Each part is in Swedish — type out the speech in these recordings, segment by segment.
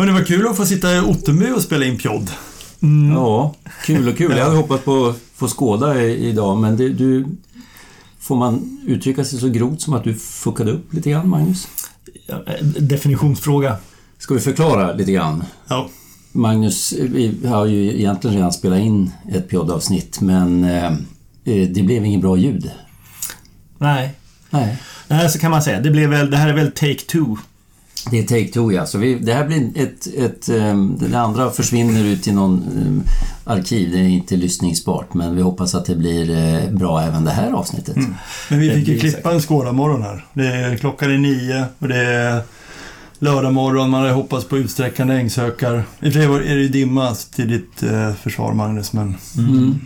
Hörni, vad kul att få sitta i Ottenby och spela in pjodd. Ja, kul och kul. Jag hade hoppats på att få skåda idag, men det, du... Får man uttrycka sig så grovt som att du fuckade upp lite grann, Magnus? Ja, eh, Definitionsfråga. Ska vi förklara lite grann? Ja. Magnus, vi har ju egentligen redan spelat in ett poddavsnitt, men eh, eh, det blev inget bra ljud. Nej. Nej. Nej, så kan man säga. Det, blev väl, det här är väl take two. Det är take two, ja. Så vi, det här blir ett... ett eh, det andra försvinner ut i någon eh, arkiv. Det är inte lyssningsbart, men vi hoppas att det blir eh, bra även det här avsnittet. Men vi fick ju klippa en skådarmorgon här. Det är, klockan är nio och det är lördag morgon. Man hade hoppats på utsträckande ängshökar. I och är det ju dimma till ditt eh, försvar, Magnus, men... Mm.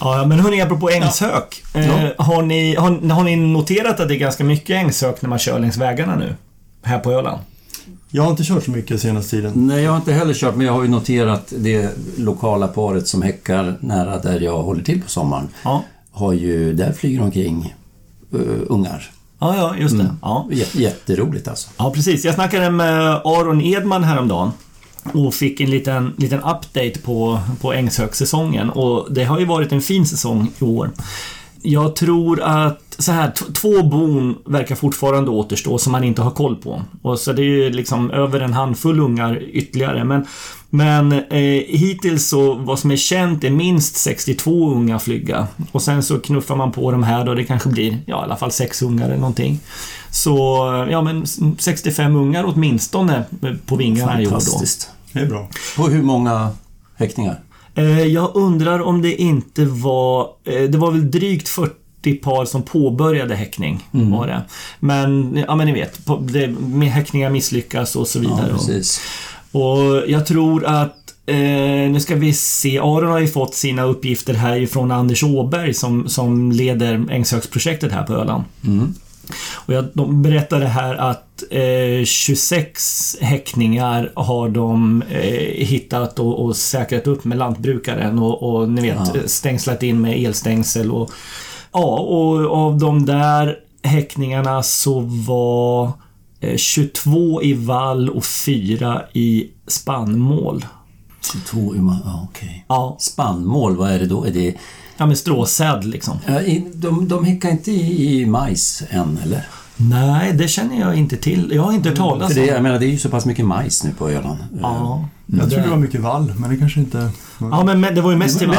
Ja, men hörni, apropå ängshök. Eh, Ja. har, ni, har, har ni noterat att det är ganska mycket ängshök när man kör längs vägarna nu? Här på Öland? Jag har inte kört så mycket senaste tiden. Nej, jag har inte heller kört, men jag har ju noterat det lokala paret som häckar nära där jag håller till på sommaren. Ja. Har ju, där flyger omkring uh, ungar. Ja, ja, just det. Mm. Ja. Jät- Jätteroligt alltså. ja, precis. Jag snackade med Aron Edman häromdagen och fick en liten, liten update på, på ängshöksäsongen och det har ju varit en fin säsong i år. Jag tror att så här, två bon verkar fortfarande återstå som man inte har koll på. Och så det är ju liksom över en handfull ungar ytterligare. Men, men eh, hittills så, vad som är känt är minst 62 unga flyga. Och sen så knuffar man på de här då, det kanske blir, ja i alla fall sex ungar eller någonting. Så, eh, ja men 65 ungar åtminstone eh, på vingarna i år då. Fantastiskt. Det är bra. På hur många häckningar? Eh, Jag undrar om det inte var... eh, Det var väl drygt 40 par som påbörjade häckning. Var det. Men, ja men ni vet, det, med häckningar misslyckas och så Ja, vidare. precis. och jag tror att Eh, nu ska vi se. Aron har ju fått sina uppgifter här ifrån Anders Åberg som, som leder Ängshögsprojektet här på Öland. Mm. Och jag, de berättade här att eh, 26 häckningar har de eh, hittat och, och säkrat upp med lantbrukaren och, och ni vet Ja. stängslat in med elstängsel och ja, och av de där häckningarna så var eh, 22 i vall och 4 i spannmål. 22 i ma- ja, okej. Ja, Spannmål, vad är det då? Är det, ja men stråsäd liksom. ja, de, de häckar inte i, i majs än, eller? Nej, det känner jag inte till. Jag har inte hört talas För om. det, jag menar, det är ju så pass mycket majs nu på Öland. Ja. Jag trodde det var mycket vall, men det kanske inte... ja, men men det var ju mest till var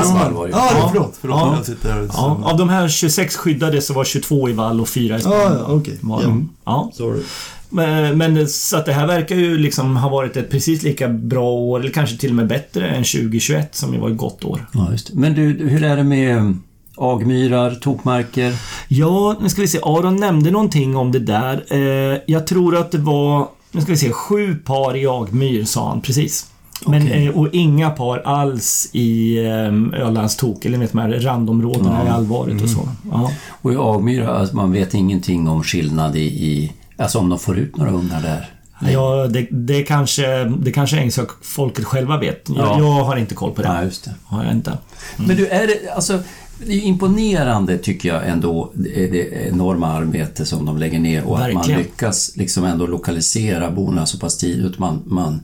det. Ja, Ja. förlåt. Förlåt, Ja. jag sitter här. Ja, av de här 26 skyddade så var 22 i vall och 4 i Ja, spannmål. ja, okej. Ja. de. Ja. Sorry. Men, men så att det här verkar ju liksom ha varit ett precis lika bra år, eller kanske till och med bättre än 2021 som ju var ett gott år. Ja, just det. Men du, hur är det med eh, agmyrar, tokmarker? Ja, nu ska vi se. Aron nämnde någonting om det där. Eh, jag tror att det var, nu ska vi se, sju par i Agmyr sa han precis. Men, Okej. eh, och inga par alls i eh, Ölands tok, eller vet de här randområdena Ja. i Allvaret och så. Ja. Och i agmyra, alltså, man vet ingenting om skillnad i, i... Alltså om de får ut några ungar där? Ja, det, det kanske, det kanske Ängshök-folket själva vet. Jag, Ja. jag har inte koll på det. Ja, just det. Har jag inte. Men du, är det... Alltså, det är imponerande tycker jag ändå, det, det enorma arbete som de lägger ner och att man Verkligen. lyckas liksom ändå lokalisera borna så pass tidigt. Man, man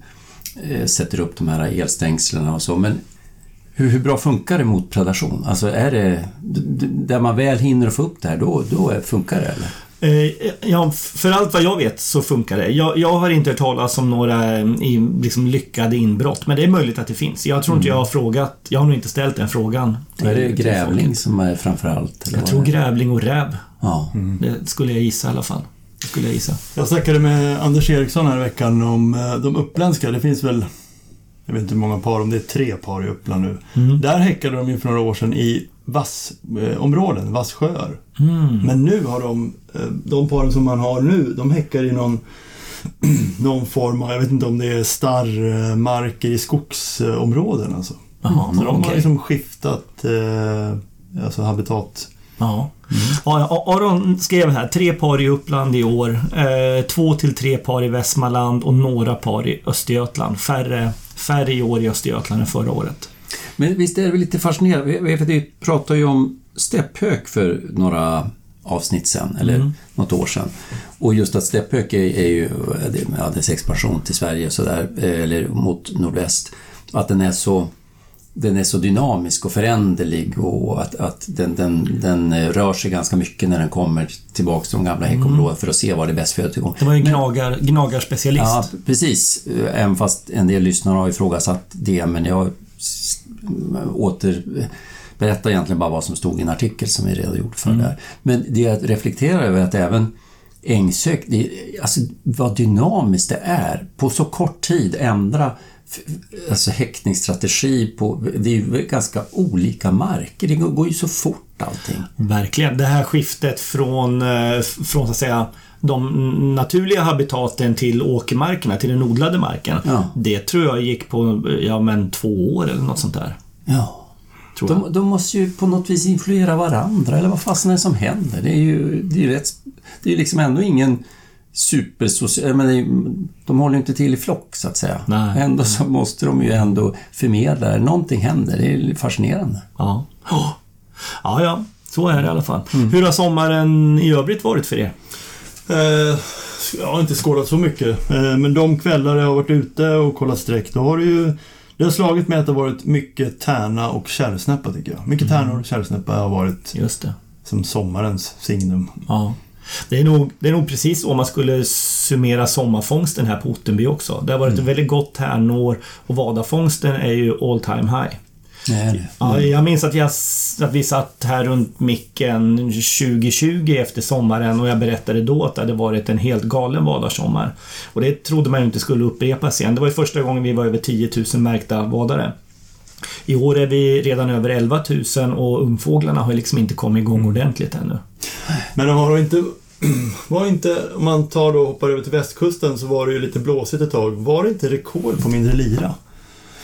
eh, sätter upp de här elstängslen och så. Men hur, hur bra funkar det mot predation? Alltså är det... Där man väl hinner få upp det här, då, då funkar det eller? Eh, ja, för allt vad jag vet så funkar det. Jag, jag har inte hört talas om några i, liksom, lyckade inbrott, men det är möjligt att det finns. Jag tror inte jag har frågat. Jag har nog inte ställt den frågan. till- är det grävling som är framför allt? eller Jag tror grävling och räv. Ja. Det skulle jag gissa i alla fall. Det skulle jag gissa. Jag snackade med Anders Eriksson här i veckan om eh, de uppländska. Det finns väl, jag vet inte hur många par, om det är tre par i Uppland nu. Mm. Där häckade de ju för några år sedan i vassområden, vasssjöar. Mm. Men nu har de, eh, de paren som man har nu, de häckar i någon, någon form av, jag vet inte om det är starrmarker i skogsområden alltså. Jaha, Så de har okej. liksom skiftat eh, alltså habitat. Ja. Ja, Aron skrev här, tre par i Uppland i år. Eh, två till tre par i Västmanland och några par i Östergötland. Färre, färre i år i Östergötland än förra året. Men visst är det lite fascinerande? Vi, pratade ju om stepphök för några avsnitt sen, eller Mm. något år sedan. Och just att stäpphök är, är ju ja, dess expansion till Sverige, så där, eh, eller mot nordväst, att den är så den är så dynamisk och föränderlig och att, att den, den, den rör sig ganska mycket när den kommer tillbaka till de gamla häckområdena för att se var det är bäst födotillgång. Det var ju en gnagar, gnagarspecialist. Ja, precis. Även fast en del lyssnare har ifrågasatt det, men jag åter berättar egentligen bara vad som stod i en artikel som vi redogjort för där. Men det jag reflekterar över är att även Ängsök, det, alltså vad dynamiskt det är. På så kort tid ändra alltså häktningsstrategi på... Det är ju ganska olika marker. Det går går ju så fort allting. Verkligen. Det här skiftet från, eh, från så att säga de naturliga habitaten till åkermarkerna, till den odlade marken. Ja. Det tror jag gick på ja, men två år eller något sånt där. Ja. De, de måste ju på något vis influera varandra, eller vad fasen är det som händer? Det är ju, det är ju rätt... Det är liksom ändå ingen supersocial... Men är, de håller ju inte till i flock, så att säga. Nej. Ändå så måste de ju ändå förmedla det. Någonting händer. Det är fascinerande. Ja. Ja, ja. Så är det i alla fall. Mm. Hur har sommaren i övrigt varit för er? Eh, jag har inte skådat så mycket. Eh, men de kvällar jag har varit ute och kollat streck, då har det ju... Det har slagit mig att det har varit mycket tärna och kärrsnäppa tycker jag. Mycket tärnor och kärrsnäppa har varit Just det. som sommarens signum. Ja. Det är, nog, det är nog precis så man skulle summera sommarfångsten här på Ottenby också. Det har varit ett väldigt gott tärnår och vadafångsten är ju all time high. Nej. Ja, jag minns att, jag, att vi satt här runt micken 2020 efter sommaren och jag berättade då att det hade varit en helt galen vadarsommar. Och det trodde man ju inte skulle upprepas igen. Det var ju första gången vi var över 10 000 märkta vadare. I år är vi redan över 11 000 och ungfåglarna har liksom inte kommit igång ordentligt ännu. Men de har inte... Var inte, om man tar då och hoppar över till västkusten så var det ju lite blåsigt ett tag. Var det inte rekord på mindre lira?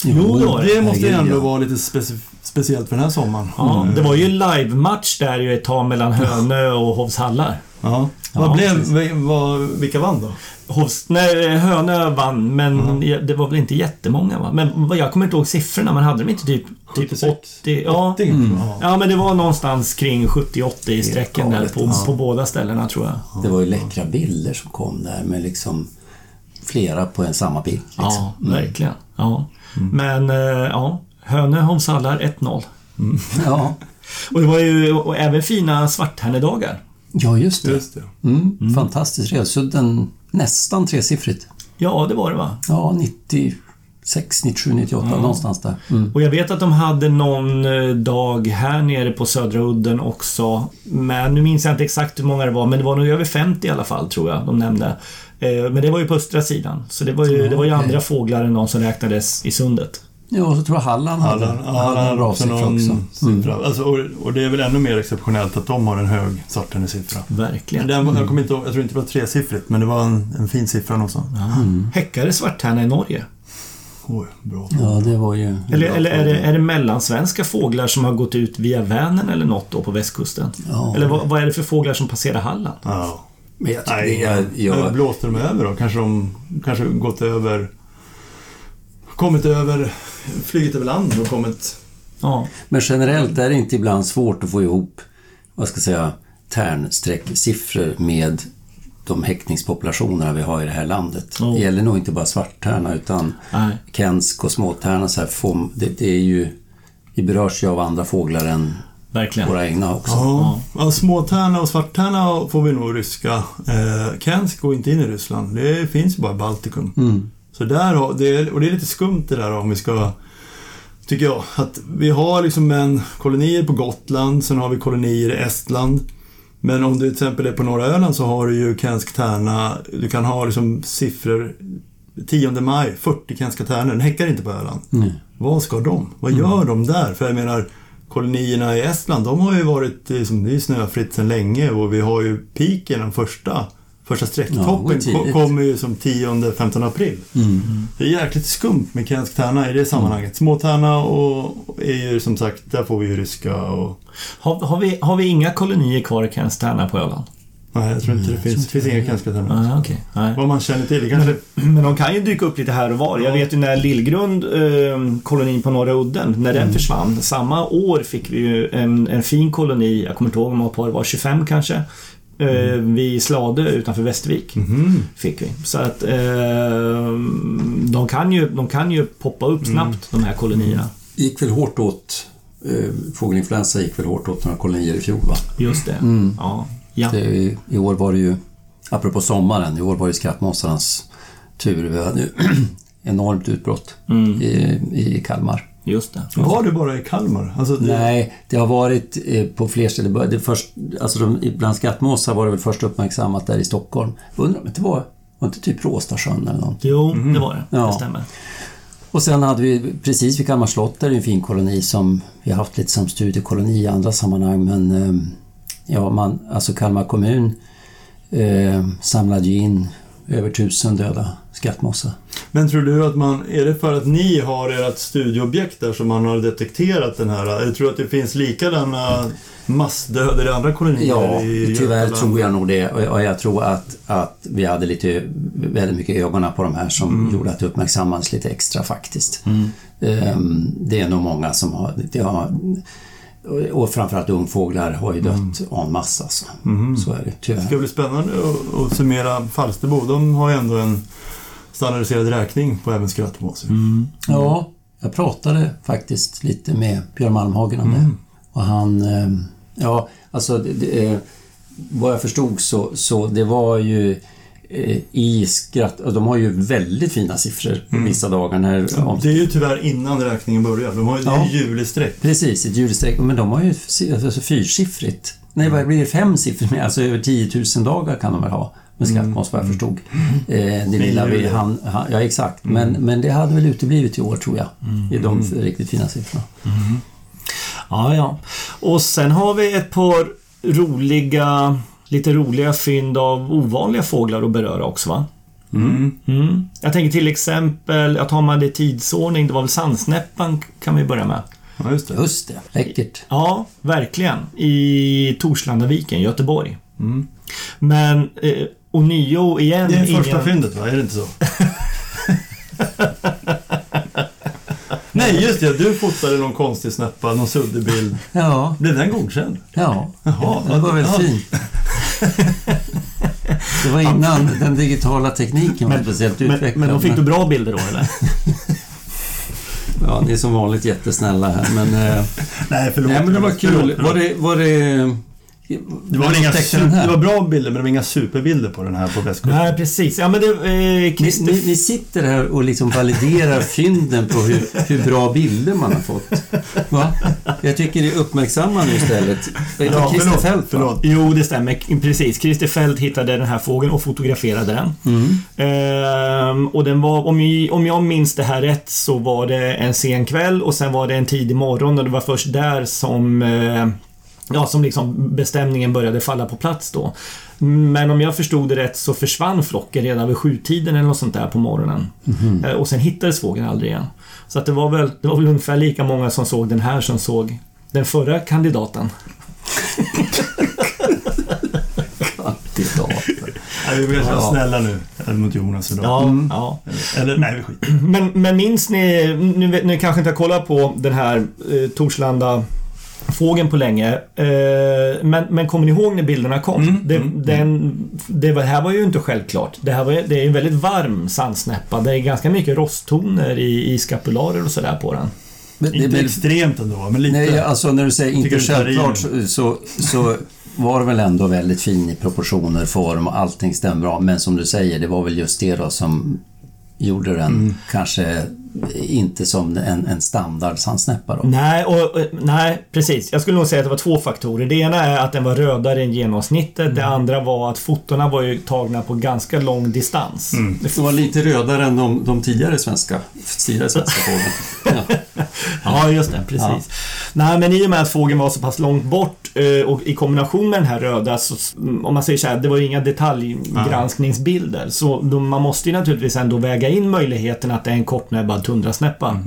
Jo, det var det. Måste ju ändå ja. vara lite speci- speciellt för den här sommaren. Ja, Mm. det var ju en live-match där ju ett tag mellan Hönö och Hovshallar. Ja. Ja, Vad blev, precis. vi- vad, vilka vann då? Hovs, nej, Hönö vann, men det var väl inte jättemånga va? Men jag kommer inte ihåg siffrorna, men hade de inte typ, typ 76? 80? Ja. 80? Mm. Ja. ja, men det var någonstans kring 70-80 i sträcken där på, alltså. på båda ställena tror jag. det var ju läckra bilder som kom där med liksom flera på en samma bild. Liksom. Ja, verkligen. Ja. Men eh, ja, Hönö Hovshallar 1-0. Ja. Och det var ju och även fina svarthärnedagar. ja, just det. Just det. Mm, Fantastiskt resudden. Nästan tresiffrigt. Ja, det var det va? Ja, 96, 97, 98 någonstans där. Mm. Och jag vet att de hade någon eh, dag här nere på Södra udden också. Men nu minns jag inte exakt hur många det var, men det var nog över 50 i alla fall tror jag de nämnde. Eh, Men det var ju på östra sidan. Så det var ju, det var ju andra fåglar än de som räknades i sundet. Ja, och så tror jag Halland hade, Halland, Halland också siffra någon också. Mm. siffra. Alltså, och, och det är väl ännu mer exceptionellt att de har en hög svarthärnesiffra. Verkligen. Den, var- jag, kommer inte jag tror inte det var tresiffrigt, men det var en, en fin siffra någonstans. Häckare svarthärna i Norge? Oj, bra. Ja, det var ju... Eller, eller är, det, är det mellansvenska fåglar som har gått ut via Vänern eller något då på västkusten? Ja. Eller vad, vad är det för fåglar som passerar Halland? Ja. Men jag, Nej, jag, jag, jag, blåste de över då? Kanske de kanske gått över... Kommit över... Flugit över land och kommit... Ja, Men generellt är det inte ibland svårt att få ihop, vad ska jag säga, tärnsträcksiffror med de häckningspopulationerna vi har i det här landet. Oh. Det gäller nog inte bara svarttärna utan nej. kensk och småtärna. Så här, får, det, det är ju, vi berörs ju av andra fåglar än Verkligen. våra egna också. Ja, ja småtärna och svarttärna får vi nog ryska. Eh, Kensk går inte in i Ryssland. Det finns ju bara i Baltikum. Mm. Så där har, det är, och det är lite skumt det där om vi ska... Tycker jag. Att vi har liksom en kolonier på Gotland, sen har vi kolonier i Estland. Men om du till exempel är på norra Öland så har du ju Kensk tärna. Du kan ha liksom siffror 10 maj, 40 Kenska tärnor. Den häckar inte på Öland. Mm. Vad ska de? Vad gör de där? För jag menar, kolonierna i Estland, de har ju varit, liksom, det är snöfritt sedan länge och vi har ju piken, den första, första Ja, sträcktoppen ko- kommer ju som 10-15 april. Mm. Det är jäkligt skumt med kensk tärna i det sammanhanget. Småtärna och är ju som sagt, där får vi ju ryska och... Har, har, vi, har vi inga kolonier kvar i Kenstärna på Öland? Nej, jag tror inte det finns. Det finns inga. Ah, okej. Nej. Vad man känner till. Kanske... Men de kan ju dyka upp lite här och var. Jag vet ju när Lillgrund, eh, kolonin på Norra Udden, när den försvann. Samma år fick vi ju en, en fin koloni, jag kommer inte ihåg om det var 25 kanske. Eh, vid Slade utanför Västervik. Fick vi. Så att eh, de, kan ju, de kan ju poppa upp snabbt, de här kolonierna. gick väl hårt åt, eh, fågelinfluensa gick väl hårt åt några kolonier i fjol va? Just det. Ja. Ja. Det, i, I år var det ju, apropå sommaren, i år var det skrattmåsarnas tur. Vi hade ju enormt utbrott Mm. i, i Kalmar. Just det. Var det bara i Kalmar? Alltså, det... Nej, det har varit eh, på fler ställen. Det först, alltså de, bland skrattmåsar var det väl först uppmärksammat där i Stockholm. Undrar om det var, var inte typ Råstasjön eller något? Jo, det var det. Ja. Det stämmer. Och sen hade vi precis vid Kalmar slott där är en fin koloni som vi har haft lite som studiekoloni i andra sammanhang men eh, ja, man, alltså Kalmar kommun eh, samlade ju in över tusen döda skrattmåsar. Men tror du att man... Är det för att ni har ert studieobjekt där som man har detekterat den här? Eller tror du att det finns likadana massdöder i andra kolonier Ja, i tyvärr tror jag nog det och jag tror att, att vi hade lite, väldigt mycket ögonen på de här som gjorde att det uppmärksammades lite extra faktiskt. Ehm, Det är nog många som har, det har och framförallt ungfåglar har ju dött en massa. Så. så är det Det tyvärr. ska bli spännande att, summera Falsterbo. De har ju ändå en standardiserad räkning på även skrattmåsar. Ja, jag pratade faktiskt lite med Björn Malmhagen om det. Och han, eh, ja, alltså det, det, eh, vad jag förstod så, så det var ju eh, i skratt, de har ju väldigt fina siffror vissa dagar när... Om, Det är ju tyvärr innan räkningen börjar. De har ju, Ja. ju julistreck. precis, ett julstreck, men de har ju si- alltså, fyrsiffrigt. Nej, vad blir det? Femsiffrigt? Alltså över 10 000 dagar kan de väl ha med skrattmås vad jag förstod. Eh, det lilla vi han, han, Ja, exakt. Men, men det hade väl uteblivit i år tror jag. I de riktigt fina siffrorna. Ja, ja. Och sen har vi ett par roliga, lite roliga fynd av ovanliga fåglar att beröra också va? Mm. Mm. Jag tänker till exempel, jag tar man det i tidsordning, det var väl sandsnäppan kan vi börja med. Ja, just det. Just det, läckert. Ja, verkligen. I Torslandaviken, Göteborg. Men eh, ånyo igen... Det är första ingen- fyndet va? Är det inte så? Nej, just det. Du fotade någon konstig snäppa, någon suddig bild. Ja, Blev den godkänd? ja. Jaha. Det var väl Ja. fint. Det var innan den digitala tekniken var speciellt Men, utvecklad. men då fick du bra bilder då eller? Ja, ni är som vanligt jättesnälla här, men... Eh, Nej, förlåt. nej, men det var kul. Var det... Var det Det var, inga super, det var bra bilder, men det var inga superbilder på den här på västkusten. Nej, precis. Ja, men det... Eh, Ni, Christer... ni, ni sitter här och liksom validerar fynden på hur, hur bra bilder man har fått. Va? Jag tycker det är uppmärksammande istället. Ja, Ja, Christer förlåt, Fält, förlåt. Jo, det stämmer. Precis. Christer Fält hittade den här fågeln och fotograferade den. Ehm, och den var, om jag, om jag minns det här rätt, så var det en sen kväll och sen var det en tidig morgon och det var först där som eh, Ja, som liksom bestämningen började falla på plats då. Men om jag förstod det rätt så försvann flocken redan vid sjutiden eller något sånt där på morgonen. Eh, Och sen hittades fågeln aldrig igen. Så att det var väl, det var väl ungefär lika många som såg den här som såg den förra kandidaten. Kandidater. Nej, vi vill vara Ja. snälla nu mot Jonas idag. Ja, Mm. ja. Eller, nej, vi skiter Men, men minns ni, nu, vet- nu kanske inte har kollat på den här eh, Torslanda fågeln på länge. Eh, men, men kommer ni ihåg när bilderna kom? Mm, det, mm, den, det var- här var ju inte självklart. Det här var, det är en väldigt varm sandsnäppa. Det är ganska mycket rosttoner i, i skapularer och sådär på den. Men, Inte men, extremt ändå, men lite. nej, alltså när du säger inte självklart så, så, så var det väl ändå väldigt fin i proportioner, form och allting stämmer bra. Men som du säger, det var väl just det då som gjorde den Mm. kanske inte som en, en standard sandsnäppa då. Nej, och, nej, precis. Jag skulle nog säga att det var två faktorer. Det ena är att den var rödare än genomsnittet. Det andra var att fotona var ju tagna på ganska lång distans. Det var lite rödare än de, de tidigare svenska, tidigare svenska fågeln. Ja. Ja, just det. Precis. Ja. Nej, men i och med att fågeln var så pass långt bort eh, och i kombination med den här röda, så, om man säger så här, det var ju inga detaljgranskningsbilder. Så man måste ju naturligtvis ändå väga in möjligheten att det är en kortnäbbad tundrasnäppa.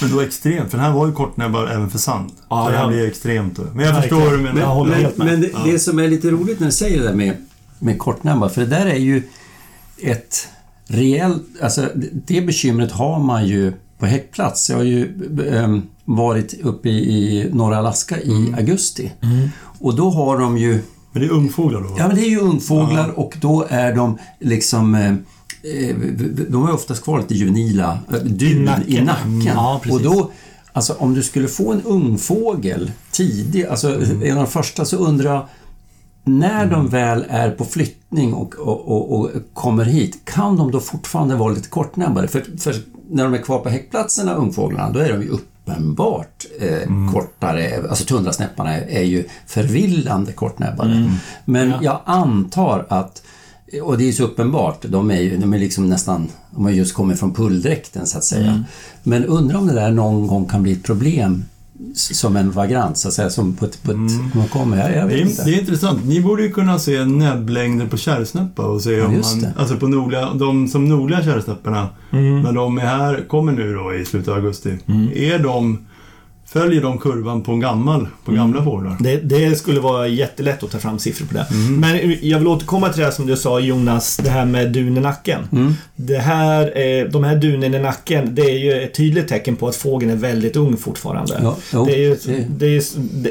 Men då extremt, för den här var ju kortnäbbad även för sand. Ja, det här ja. blir extremt. Men jag förstår vad du menar. Jag håller men, helt med. men det, Ja. det som är lite roligt när du säger det där med, med kortnäbbar, för det där är ju ett reellt... Alltså det- bekymret har man ju på häckplats. Jag har ju ehm, varit uppe i, i norra Alaska i augusti. Och då har de ju... Men det är ungfåglar då? Ja, men det är ju ungfåglar och då är de liksom... eh, De har ju oftast kvar lite juvenila eh, dun i nacken. Ja, precis. och då, alltså om du skulle få en ungfågel tidig, alltså en av de första, så undrar jag när de väl är på flyttning och, och, och, och kommer hit, kan de då fortfarande vara lite kortnäbbade? För, för när de är kvar på häckplatserna, ungfåglarna, då är de ju uppenbart eh, kortare. Alltså tundrasnäpparna är, är ju förvillande kortnäbbade. Men jag antar att och det är ju så uppenbart, de är ju de är liksom nästan, de har just kommit från pulldräkten så att säga. Men undrar om det där någon gång kan bli ett problem som en vagrant, så att säga, som på ett... På ett man kommer, jag, jag Det vet är, inte. det är intressant. Ni borde ju kunna se näbblängder på kärrsnäppa och se Ja, om man... det. Alltså på nordliga, de som nordliga kärrsnäpporna, Mm. när de är här, kommer nu då i slutet av augusti. Är de... Följer de kurvan på en gammal, på Mm. gamla fåglar? Det, det skulle vara jättelätt att ta fram siffror på det. Mm. Men jag vill återkomma till det som du sa Jonas, det här med dun i nacken. Mm. Det här, de här dunen i nacken, det är ju ett tydligt tecken på att fågeln är väldigt ung fortfarande. Ja, jo, det, är ju, det- är,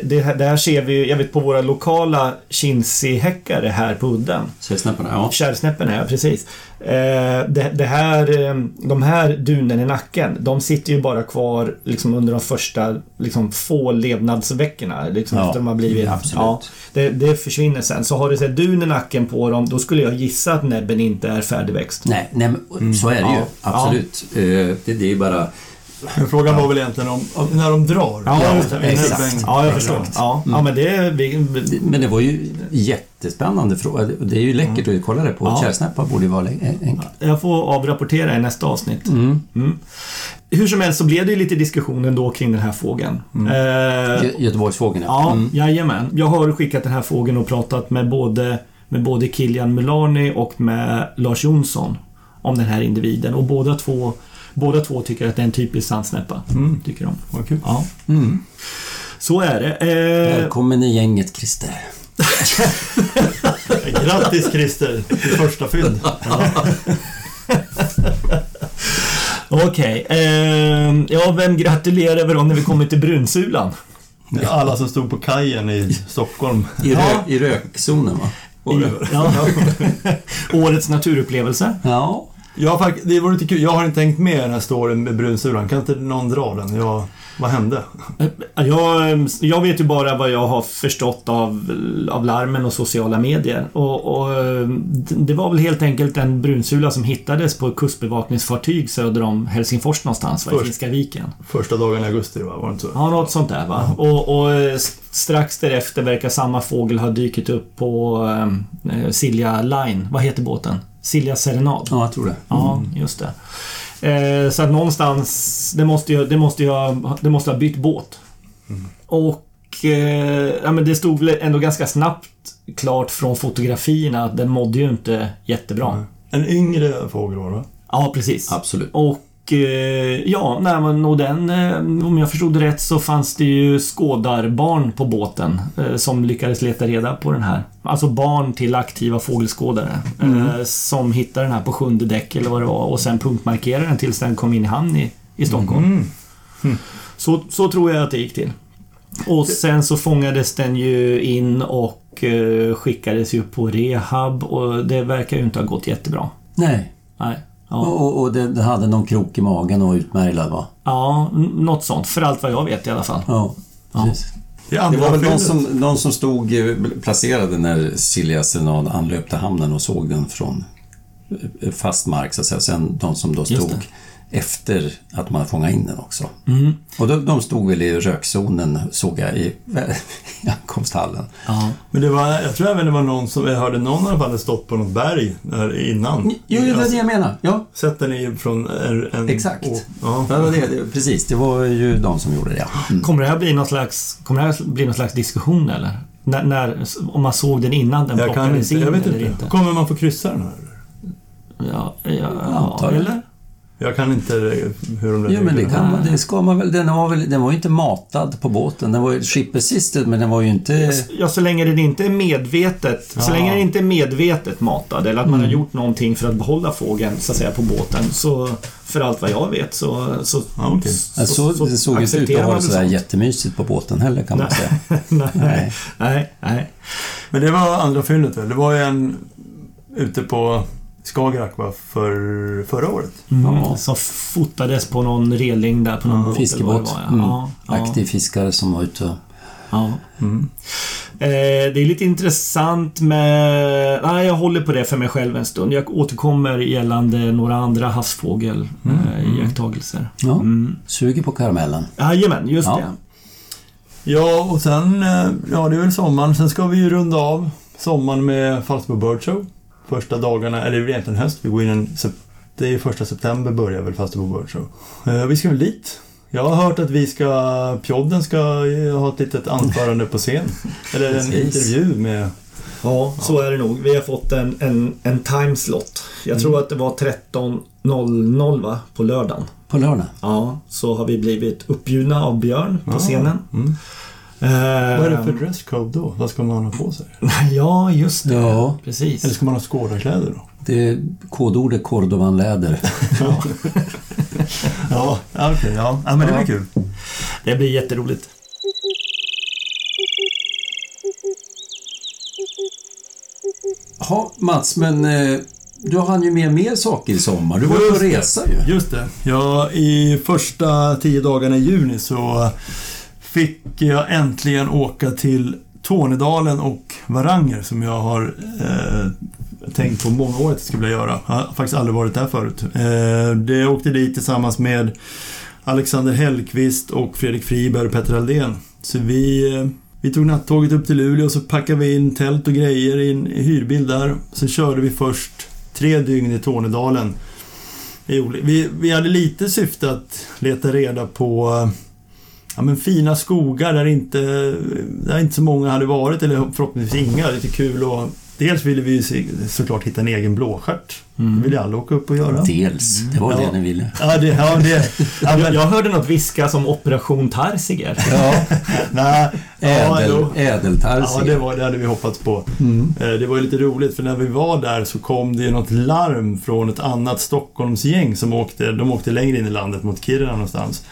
det, här, det här ser vi ju, jag vet på våra lokala Chinsi-häckare här på udden. Kärrsnäpparna, ja. Kärrsnäppen, ja precis. Eh, det, det här, eh, de här dunen i nacken, de sitter ju bara kvar liksom under de första liksom, få levnadsveckorna. Liksom, Ja, efter de har blivit... absolut. Ja, det, det försvinner sen. Så har du sett dun i nacken på dem, då skulle jag gissa att näbben inte är färdigväxt. Nej, nej så är det ju. Ja, Absolut. Eh, Det, det är ju bara... Men frågan var väl egentligen om, om när de drar? Ja, det. exakt. Ja, jag förstår. Ja, ja men det är... Vi, Men det var ju jättespännande fråga. Det är ju läckert att kolla det på. Ja. Borde ju vara enkelt. jag får avrapportera i nästa avsnitt. Mm. Mm. Hur som helst så blev det ju lite diskussion ändå kring den här fågeln. Eh, Gö- Göteborgsfågeln, Ja, Mm. jajamän. Jag har skickat den här frågan och pratat med både, med både Kilian Mulani och med Lars Jonsson om den här individen. Och båda två, båda två tycker att det är en typisk sandsnäppa. Mm. Tycker de. Vad kul. Ja, Mm. så är det. Eh, Välkommen i gänget, Christer. Grattis Christer till första fynd. Okej. Eh, ja, vem gratulerar vi då när vi kommer till Brunsulan? Alla som stod på kajen i Stockholm. I, Ja. rö- i rökzonen, va? Det? Ja. Årets naturupplevelse. Ja. Jag det var lite kul. Jag har inte tänkt med den här storyn med brunsulan. Kan inte någon dra den? Jag, vad hände? Eh, Jag, jag vet ju bara vad jag har förstått av, av larmen och sociala medier. Och, och eh, Det var väl helt enkelt en brunsula som hittades på ett kustbevakningsfartyg söder om Helsingfors någonstans, va, i Först. Finska viken. Första dagen i augusti va? Var det inte så? Ja, något sånt där va. Och, och eh, s- strax därefter verkar samma fågel ha dykt upp på eh, Silja Line. Vad heter båten? Silja Serenad. ja, jag tror det. Ja, just det. Eh, så att någonstans, det måste ju, det måste ju ha, det måste ha bytt båt. Och eh, ja, men det stod väl ändå ganska snabbt klart från fotografierna att den mådde ju inte jättebra. En yngre fågel var det va? Ja, precis. Absolut. Och ja, nej, men och den, eh, om jag förstod rätt så fanns det ju skådarbarn på båten eh, som lyckades leta reda på den här. Alltså barn till aktiva fågelskådare. Eh, som hittade den här på sjunde däck eller vad det var och sen punktmarkerade den tills den kom in i hamn i, i Stockholm. Mm. Så, så tror jag att det gick till. Och sen så fångades den ju in och eh, skickades ju på rehab och det verkar ju inte ha gått jättebra. Nej. Nej. Ja. Och, och, det, det hade någon krok i magen och utmärglad, va? Ja, något sånt. För allt vad jag vet i alla fall. Ja. Ja. Precis. Det, var väl någon som, någon som stod eh, placerade när Silja Serenad anlöpte hamnen och såg den från eh, fast mark, så att säga. Sen de som då Just stod det. Efter att man fångat in den också. Mm. Och de, de stod väl i rökzonen, såg jag, i, i ankomsthallen. Ja. Men det var, jag tror även det var någon som, jag hörde någon i alla fall stått på något berg där innan. Jo, det var det jag menar. Ja, Sett den från en... en Exakt. Å, ja. det var det, det, precis. Det var ju de som gjorde det, ja. Mm. Kommer det här bli någon slags, kommer det här bli någon slags diskussion eller? När, när, om man såg den innan den Jag kan plockades inte, in jag vet eller inte. inte? Kommer man få kryssa den här? Ja, ja, ja eller? Jag kan inte hur de där Jo, men det, kan man, det ska man väl. Den var, väl, den var ju inte matad på båten. Den var ju ship assisted, men den var ju inte... Ja, så länge den inte är medvetet, så Ja. länge den inte är medvetet matad eller att man har gjort någonting för att behålla fågeln så att säga på båten. Så för allt vad jag vet så... så, Ja, okej. Så, så, det såg inte ut att vara det sådär jättemysigt på båten heller kan man säga. nej, Nej. nej, nej. Men det var andra fyllet väl? Det var ju en ute på Skagerrak va? För, förra året. Mm, Ja. Som fotades på någon reling där på någon Ja, Fiskebåt. det var, ja. Mm. Ja, Aktiv fiskare som var ute ja. Mm. Eh, det är lite intressant med... Nej, jag håller på det för mig själv en stund. Jag återkommer gällande några andra havsfågel-iakttagelser. Ja, Mm. suger på karamellen. Jajamän, just Ja. det. Ja, och sen... eh, Ja, det är väl sommaren. Sen ska vi ju runda av sommaren med Falsterbo Bird Show. Första dagarna, eller det är egentligen höst. Vi går in en... Det är ju första september börjar väl Falsterbo Bird Show. Eh, Vi ska väl dit. Jag har hört att vi ska... Pjodden ska eh, ha ett litet anförande på scen. Eller en Precis. intervju med... Ja, så är det nog. Vi har fått en, en, en timeslot. Jag tror att det var 13.00 va? På lördagen. På lördag. Ja, så har vi blivit uppbjudna av Björn på Ja. scenen. Mm. Eh, Vad är det för dresscode då? Vad ska man ha på sig? Ja, just det. Ja. Precis. Eller ska man ha skådarkläder då? Det kodordet Cordovan-läder. Ja, ja okej. ja. ja, men det blir kul. Det blir jätteroligt. Ja, Mats, men eh, du hann ju med mer saker i sommar. Du var ju på resa ju. Just det. Ja, i första tio dagarna i juni så fick jag äntligen åka till Tornedalen och Varanger som jag har eh, tänkt på många år att jag skulle vilja göra. Jag har faktiskt aldrig varit där förut. Eh, det jag åkte dit tillsammans med Alexander Hellqvist och Fredrik Friberg och Petter Aldén. Så vi, eh, vi tog nattåget upp till Luleå och så packade vi in tält och grejer i en hyrbil där. Sen körde vi först tre dygn i Tornedalen. Vi, vi hade lite syfte att leta reda på eh, ja, men fina skogar där inte, där inte så många hade varit, eller förhoppningsvis inga. Lite kul och Dels ville vi ju såklart hitta en egen blåstjärt. Det vill ju alla åka upp och göra. Dels, det var Ja. det ni ville. Ja, det, ja, det, ja, Jag, men, jag hörde något viska som Operation Tarsiger. Ja, nej, ädel, jo. ädeltarsier. Ja, det, var, det hade vi hoppats på. Eh, Det var ju lite roligt för när vi var där så kom det ju något larm från ett annat Stockholmsgäng som åkte, de åkte längre in i landet mot Kiruna någonstans.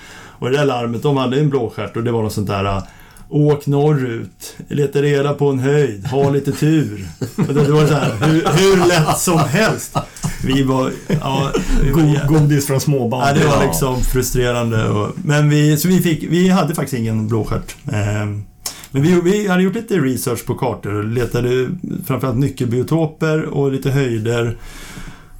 Och det där larmet, de hade en blåstjärt och det var något sånt där äh, Åk norrut, leta reda på en höjd, ha lite tur. Och det, var så här, hur, hur lätt som helst. Vi var... Ja, vi var God, godis från småbarn. Ja, det var liksom frustrerande. Och, men vi, så vi, fick, vi hade faktiskt ingen blåstjärt. Ehm, men vi, vi hade gjort lite research på kartor och letade framförallt nyckelbiotoper och lite höjder.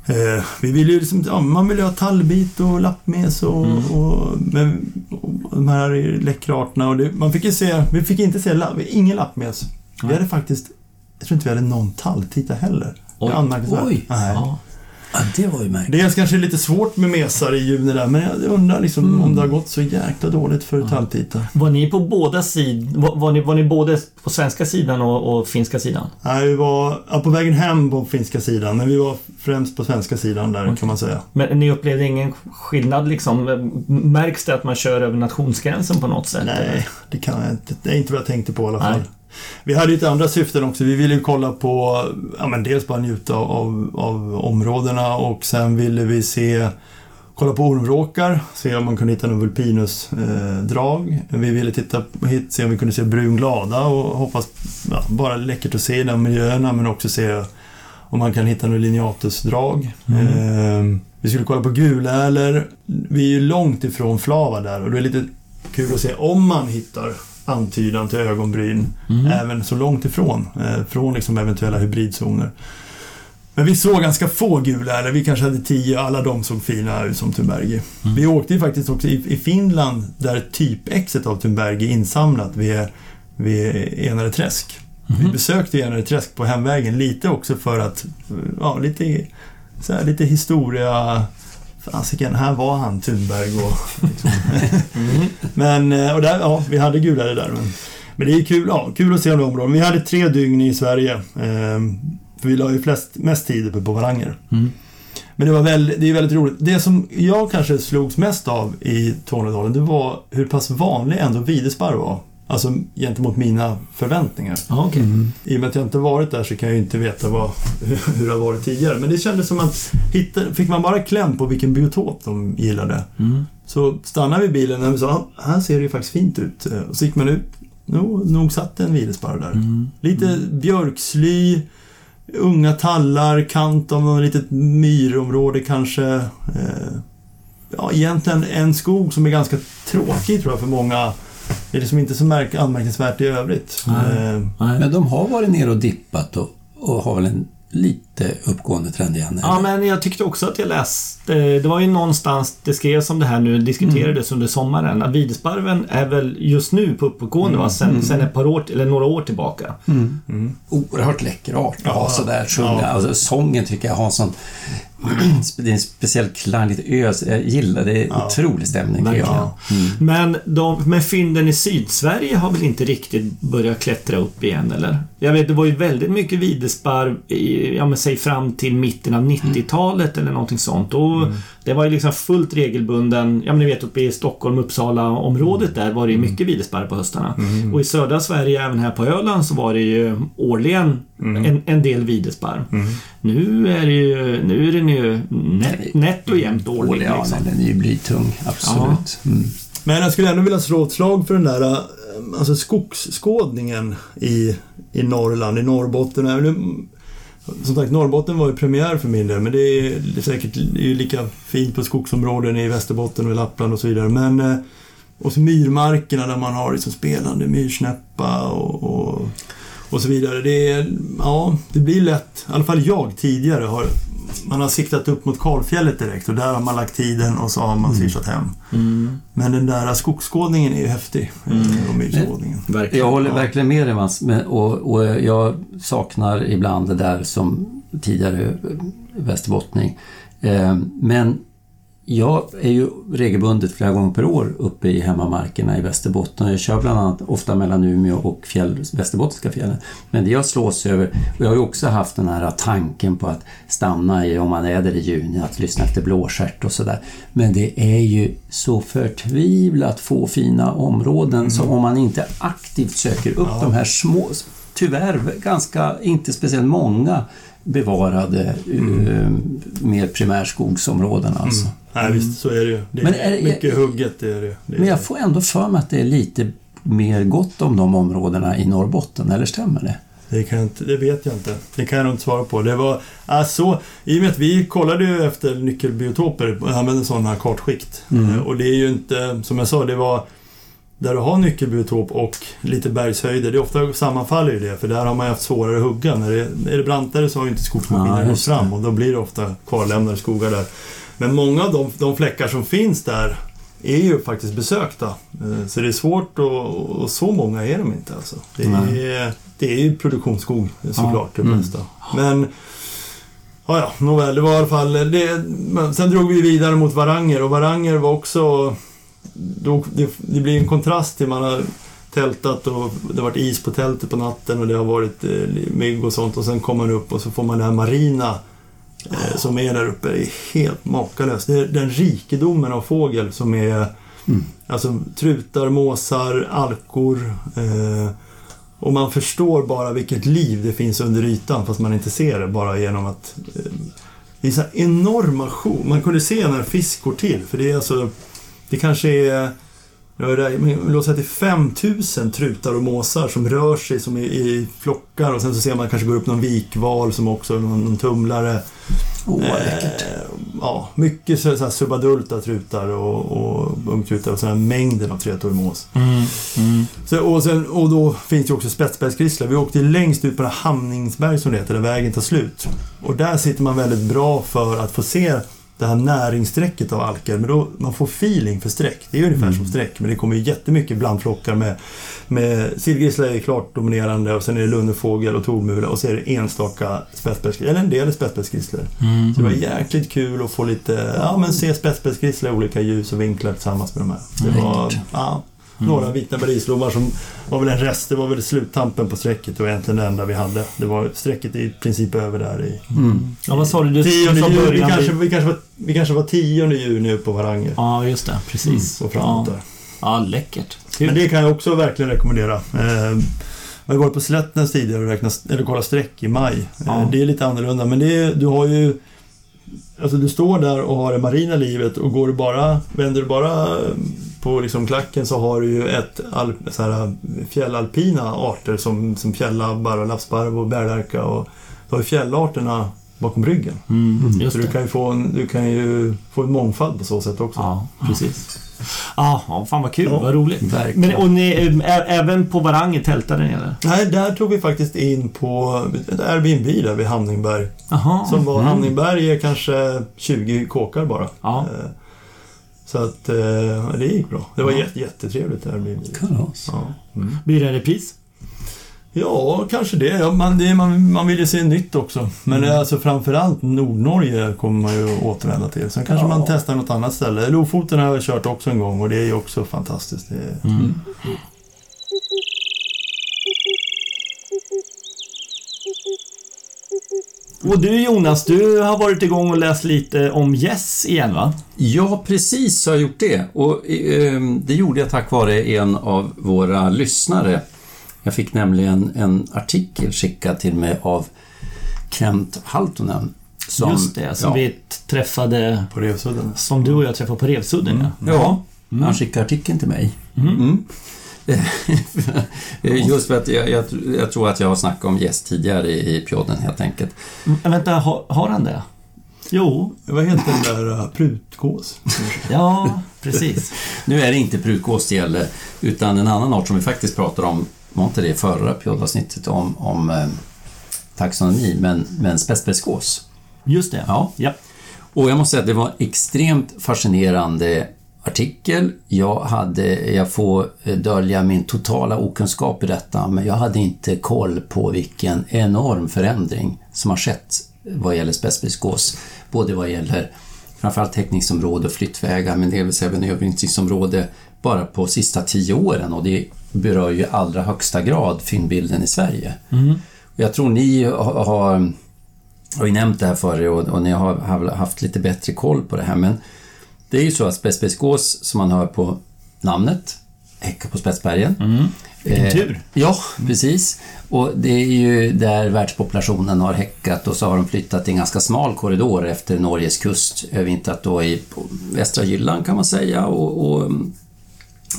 Eh, vi ville ju liksom, ja, man ville ju ha tallbit och lappmes och, och, men, och de här läckra arterna. Och det, man fick ju se, vi fick inte se, la- ingen lappmes. Vi hade faktiskt, jag tror inte vi hade någon talltita heller. Det är Oj. anmärkningsvärt. Oj. Nej. Ja. Ja, det var ju märkligt. Dels kanske lite svårt med mesar i juni där, men jag undrar liksom om det har gått så jäkla dåligt för talltita. Var ni på båda sidor? Var, var, ni, var ni både på svenska sidan och, och finska sidan? Nej, vi var ja, på vägen hem på finska sidan, men vi var främst på svenska sidan där kan man säga. Men ni upplevde ingen skillnad liksom? Märks det att man kör över nationsgränsen på något sätt? Nej, det kan jag inte. Det är inte vad jag tänkte på i alla fall. Nej. Vi hade lite andra syften också. Vi ville ju kolla på, ja men dels bara njuta av, av områdena och sen ville vi se Kolla på ormvråkar, se om man kunde hitta någon vulpinusdrag. vi ville titta, hit, se om vi kunde se brunglada och hoppas, ja, bara läckert att se de miljöerna men också se om man kan hitta något lineatusdrag. Eh, vi skulle kolla på gulärlor. Vi är ju långt ifrån Flava där och det är lite kul att se om man hittar antydan till ögonbryn även så långt ifrån. Eh, från liksom eventuella hybridzoner. Men vi såg ganska få gulärlor. Vi kanske hade tio. Alla de såg fina ut som Thunbergi. Vi åkte ju faktiskt också i, i Finland där typexet av Thunbergi är insamlat vid, vid Enare träsk. Vi besökte Enare träsk på hemvägen lite också för att, ja, lite, så här, lite historia Fasiken, här var han Thunberg och... Liksom. men, eh, och där, ja, vi hade gulare där. Men, men det är kul, ja, kul att se de områden. Vi hade tre dygn i Sverige. Eh, för vi la ju flest, mest tid uppe på Varanger. Mm. Men det, var väl, det är väldigt roligt. Det som jag kanske slogs mest av i Tornedalen, det var hur pass vanlig ändå videsparv var. Alltså gentemot mina förväntningar. Ja, okej. I och med att jag inte varit där så kan jag ju inte veta vad, hur det har varit tidigare. Men det kändes som att hitta, fick man bara kläm på vilken biotop de gillade. Mm. Så stannade vi bilen och vi sa, "Ah, här ser det ju faktiskt fint ut. Och så gick man ut. No, nog satt en videsparv där. Mm. Lite björksly, unga tallar, kant av något litet myrområde kanske. Eh, ja, egentligen en skog som är ganska tråkig tror jag för många. Det är liksom inte så märk- anmärkningsvärt i övrigt. Nej. Eh, Nej. Men de har varit ner och dippat och, och har väl en lite uppgående trend igen? Ja, eller? men jag tyckte också att jag läste... Det var ju någonstans det skrevs om det här nu, diskuterades under sommaren. Att Videsparven är väl just nu på uppåtgående, va? Sen, sen ett par år, eller några år tillbaka. Oerhört läcker art att ha Ja. sådär sjunga. Ja. Alltså, sången tycker jag har en sån... det är en speciell klang, lite ös. Jag gillar det. är Ja. Otrolig stämning tycker Verkligen. jag. Mm. Men, de, men fynden i Sydsverige har väl inte riktigt börjat klättra upp igen, eller? Jag vet, det var ju väldigt mycket videsparv, i, ja men säg fram till mitten av 90-talet eller någonting sånt. Och Det var ju liksom fullt regelbunden, ja men ni vet uppe i Stockholm, Uppsala området där var det ju mycket videsparv på höstarna. Och i södra Sverige, även här på Öland, så var det ju årligen en, en del videsparv. Nu är det ju, nu är den ju nätt, nätt och jämnt årlig. Ja, Liksom. nej, den är ju blytung. Absolut. Mm. Men jag skulle ändå vilja slå ett slag för den där eh, alltså skogsskådningen i, i Norrland, i Norrbotten. Som sagt, Norrbotten var ju premiär för min del, men det är, säkert det är lika fint på skogsområden i Västerbotten och i Lappland och så vidare. Men, eh, och så myrmarkerna där man har liksom spelande myrsnäppa och, och, och så vidare. Det, är, ja, det blir lätt, i alla fall jag tidigare har man har siktat upp mot Kalfjället direkt och där har man lagt tiden och så har man swishat hem. Mm. Men den där skogsskådningen är ju häftig. eh, Och myrskådningen. Verkligen. Jag håller Ja. verkligen med dig Mats, men- och, och jag saknar ibland det där som tidigare eh, västerbottning. Eh, Men jag är ju regelbundet flera gånger per år uppe i hemmamarkerna i Västerbotten. Jag kör bland annat ofta mellan Umeå och fjäll, Västerbottniska fjällen. Men det jag slås över, och jag har ju också haft den här tanken på att stanna i, om man är där i juni, att lyssna efter blåstjärt och sådär. Men det är ju så förtvivlat få fina områden så om man inte aktivt söker upp de här små, tyvärr ganska, inte speciellt många bevarade uh, mer primärskogsområden alltså. Nej, visst, så är det ju. Det är, Men är det- mycket hugget. Det är det. det är Men jag får ändå för mig att det är lite mer gott om de områdena i Norrbotten, eller stämmer det? Det, kan jag inte, det vet jag inte. Det kan jag nog inte svara på. Det var, alltså, I och med att vi kollade ju efter nyckelbiotoper använde sådana kartskikt. Mm. Eh, Och det är ju inte, som jag sa, det var där du har nyckelbiotop och lite bergshöjder, det är ofta sammanfaller ju det för där har man ju haft svårare att hugga. När det är det brantare så har ju inte skogsmaskinen Ja, gått fram och då blir det ofta kvarlämnade skogar där. Men många av de, de fläckar som finns där är ju faktiskt besökta. Eh, Så det är svårt och, och så många är de inte alltså. Det är, det är ju produktionsskog såklart det Mm. mesta. Men Ja, ja, nåväl, det var i alla fall... Det, sen drog vi vidare mot Varanger och Varanger var också... Då, det, det blir en kontrast till man har tältat och det har varit is på tältet på natten och det har varit eh, mygg och sånt och sen kommer man upp och så får man det här marina eh, som är där uppe. Det är helt makalöst. Det är den rikedomen av fågel som är... Mm. Alltså trutar, måsar, alkor. Eh, och man förstår bara vilket liv det finns under ytan fast man inte ser det bara genom att... Eh, det är så enorma sjok. Man kunde se när fisk går till för det är alltså... Det kanske är... Låt säga att det är 5000 trutar och måsar som rör sig som i, i flockar och sen så ser man kanske går upp någon vikval som också någon, någon tumlare. Åh, vad läckert. Eh, ja, mycket så, så här subadulta trutar och, och ungtrutar och här mängden av trätårig mås. Mm. Mm. Så, och, sen, och då finns det också spetsbergsgrissla. Vi åkte längst ut på det Hamningsberg som det heter, där vägen tar slut. Och där sitter man väldigt bra för att få se det här näringssträcket av alker. Men då, man får feeling för streck. Det är ungefär som streck, men det kommer ju jättemycket blandflockar med, med sillgrissla är klart dominerande och sen är det lunnefågel och tornmula och så är det enstaka spetsbergsgrisslor, eller en del spetsbergsgrisslor. Mm. Så det var jäkligt kul att få lite, ja men se spetsbergsgrissla i olika ljus och vinklar tillsammans med de här. Det var, Läckert. Ja, några vita bergslommar som var väl en rest. Det var väl sluttampen på strecket. Var egentligen det enda vi hade. Det var, strecket är i princip över där i... Ja, vad sa du? du Tionde juni, vi, kanske, vi, kanske var, vi kanske var tionde juni uppe på Varanger. Ja, just det. Precis. Och framåt ja. där. ja, läckert. Men det kan jag också verkligen rekommendera. Eh, jag har varit på Slättnäs tidigare och räknat, eller kollat streck i maj. Eh, Ja. Det är lite annorlunda, men det är, du har ju... Alltså du står där och har det marina livet och går du bara, vänder du bara på liksom klacken så har du ju ett al, så här, fjällalpina arter som, som fjällabbar och lappsparv och bärlärka och du har ju fjällarterna bakom ryggen. Mm, just Så du kan ju få en, du kan ju få en mångfald på så sätt också. Ja, precis. Ja, ja, fan vad kul. Ja, vad roligt. verkligen. Men, och ni, ä, även på Varanger tältade ni eller? Nej, där tog vi faktiskt in på ett Airbnb där vid Hamningberg. Jaha. Som var, Mm. Hamningberg är kanske 20 kåkar bara. Ja. Eh, Så att eh, det gick bra. Det var jätte, jättetrevligt Airbnb. Kalas. Ja. Mm. Blir det en repris? ja, kanske det. Ja, man, det man, man vill ju se nytt också. Men mm. alltså framförallt Nordnorge kommer man ju återvända till. Sen kanske Ja. man testar något annat ställe. Lofoten har jag kört också en gång och det är ju också fantastiskt. Det är, Mm. Och du Jonas, du har varit igång och läst lite om Yes igen va? Ja, precis har jag gjort det. Och eh, det gjorde jag tack vare en av våra lyssnare. Jag fick nämligen en artikel skickad till mig av Kent Haltonen. Som, Just det, som ja, vi träffade, på Revsudden. som du och jag träffade på Revsudden ja. Ja, han skickade artikeln till mig. Mm. Just för att jag, jag, jag tror att jag har snackat om gäst tidigare i, i podden helt enkelt. Men vänta, har, har han det? Jo, Vad heter den där uh, prutgås? ja, precis. Nu är det inte prutgås det gäller, utan en annan art som vi faktiskt pratade om, var inte det förra poddavsnittet om, om eh, taxonomi, men, men spetsspetsgås. Just det. Ja. ja. Och jag måste säga att det var extremt fascinerande artikel. Jag hade, jag får dölja min totala okunskap i detta, men jag hade inte koll på vilken enorm förändring som har skett vad gäller spetsspetsgås. Både vad gäller framförallt täckningsområde och flyttvägar, men delvis även övervintringsområde bara på sista tio åren och det berör ju i allra högsta grad fyndbilden i Sverige. Och Jag tror ni har, har ju nämnt det här för er och, och ni har haft lite bättre koll på det här men det är ju så att spetsspetsgås som man hör på namnet häckar på Spetsbergen. Mm. Vilken Eh, tur. Ja, precis. Och det är ju där världspopulationen har häckat och så har de flyttat i en ganska smal korridor efter Norges kust, övervintrat då i västra Jylland kan man säga och, och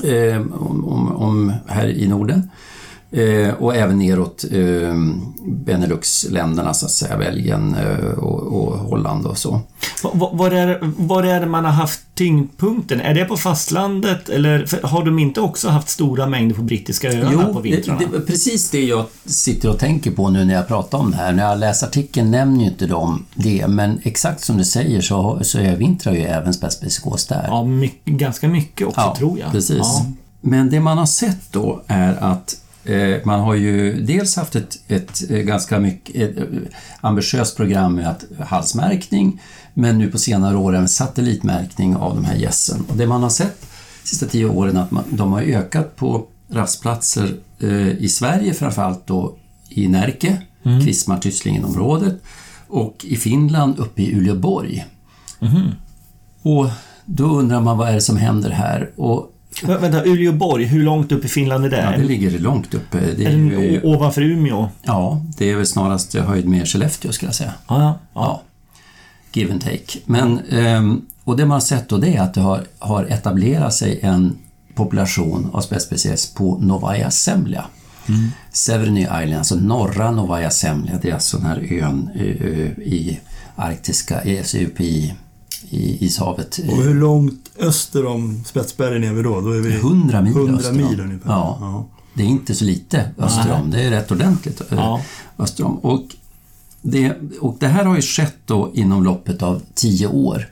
eh, om, om, om här i Norden. Eh, och även neråt eh, Benelux-länderna så att säga, Belgien eh, och, och Holland och så. Va- va- Var är, var är det man har haft tyngdpunkten? Är det på fastlandet eller har de inte också haft stora mängder på brittiska öarna på det, vintrarna? det, precis det jag sitter och tänker på nu när jag pratar om det här. När jag läser artikeln nämner ju inte de det, men exakt som du säger så, så övervintrar ju även spetsspetsgås där. Ja, mycket, ganska mycket också tror jag. Precis. Ja. Men det man har sett då är att man har ju dels haft ett, ett eh, ganska mycket ett, eh, ambitiöst program med att halsmärkning, men nu på senare år även satellitmärkning av de här gässen. Och det man har sett de sista tio åren är att man, de har ökat på rastplatser eh, i Sverige, framförallt då i Närke, mm. Kvistmar-Tysslingen-området och i Finland uppe i Uleåborg. Och då undrar man vad är det som händer här? Och Vä- Vänta, Uleåborg, hur långt upp i Finland är det? Ja, det ligger långt uppe. Det är är ju, ovanför Umeå? ja, det är väl snarast höjd med Skellefteå skulle jag säga. Ja, ja. ja. Ja. Give and take. Men, ehm, och det man har sett då det är att det har, har etablerat sig en population av spetsspecies på Novaya Zemlja. Mm. Severny Island, alltså norra Novaya Zemlja, det är alltså den här ön i arktiska, uppe i, ishavet. Och hur långt öster om Spetsbergen är vi då? Då är vi 100 mil 100 öster mil ungefär. Ja. Ja. Det är inte så lite öster om, det är rätt ordentligt eh, Ja. öster om. Och det, och det här har ju skett då inom loppet av tio år.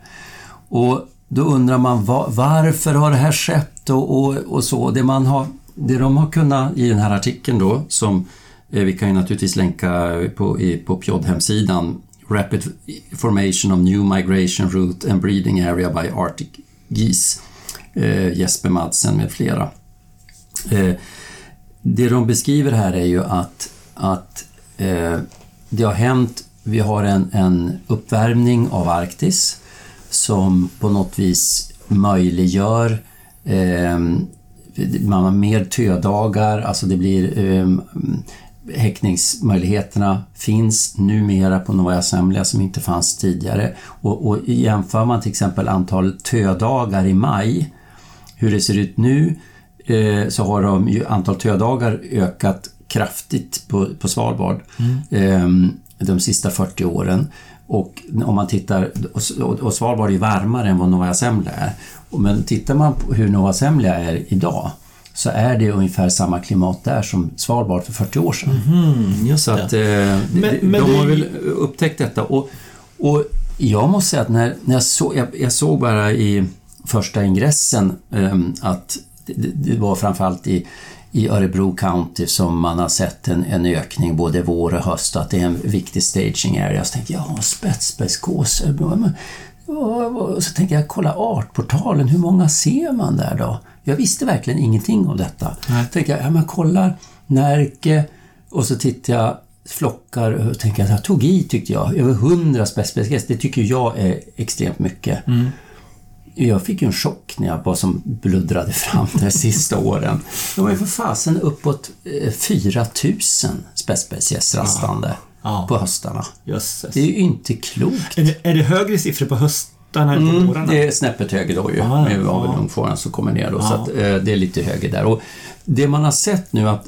Och då undrar man va, varför har det här skett och, och, och så. Det, man har, det de har kunnat i den här artikeln då, som eh, vi kan ju naturligtvis länka på, på PJOD-hemsidan, Rapid Formation of New Migration Route and Breeding Area by Arctic Geese, eh, Jesper Madsen med flera. Eh, det de beskriver här är ju att, att eh, det har hänt, vi har en, en uppvärmning av Arktis som på något vis möjliggör eh, man har mer tödagar, alltså det blir eh, häckningsmöjligheterna finns numera på Novaja Zemlja som inte fanns tidigare. Och, och jämför man till exempel antal tödagar i maj, hur det ser ut nu, eh, så har de ju antal tödagar ökat kraftigt på, på Svalbard mm. eh, de sista 40 åren. Och om man tittar, och Svalbard är varmare än vad Novaja Zemlja är. Men tittar man på hur Novaja Zemlja är idag så är det ungefär samma klimat där som Svalbard för 40 år sedan. Mm, så att, eh, men, de, men de har väl upptäckt detta. Och, och jag måste säga att när, när jag, såg, jag, jag såg bara i första ingressen eh, att det, det var framförallt i, i Örebro County som man har sett en, en ökning både vår och höst och att det är en viktig staging area. Så tänkte jag, ja, spetsspetsgås. Så tänkte jag, kolla artportalen, hur många ser man där då? Jag visste verkligen ingenting om detta. Nej. tänkte jag, ja men kolla Närke och så tittar jag flockar och tänker att jag tog i tyckte jag. Över hundra spetsspetsgäss, det tycker jag är extremt mycket. Mm. Jag fick ju en chock när jag bara som bluddrade fram de sista åren. De var ju för fasen uppåt 4000 spetsspetsgäss rastande ja. på höstarna. Jösses. Det är ju inte klokt. Är det, är det högre siffror på höstarna än på mm? Det är snäppet högre då ju, ah, med avelungfåran som kommer ner då. Ah. Så att, eh, det är lite högre där. Och det man har sett nu att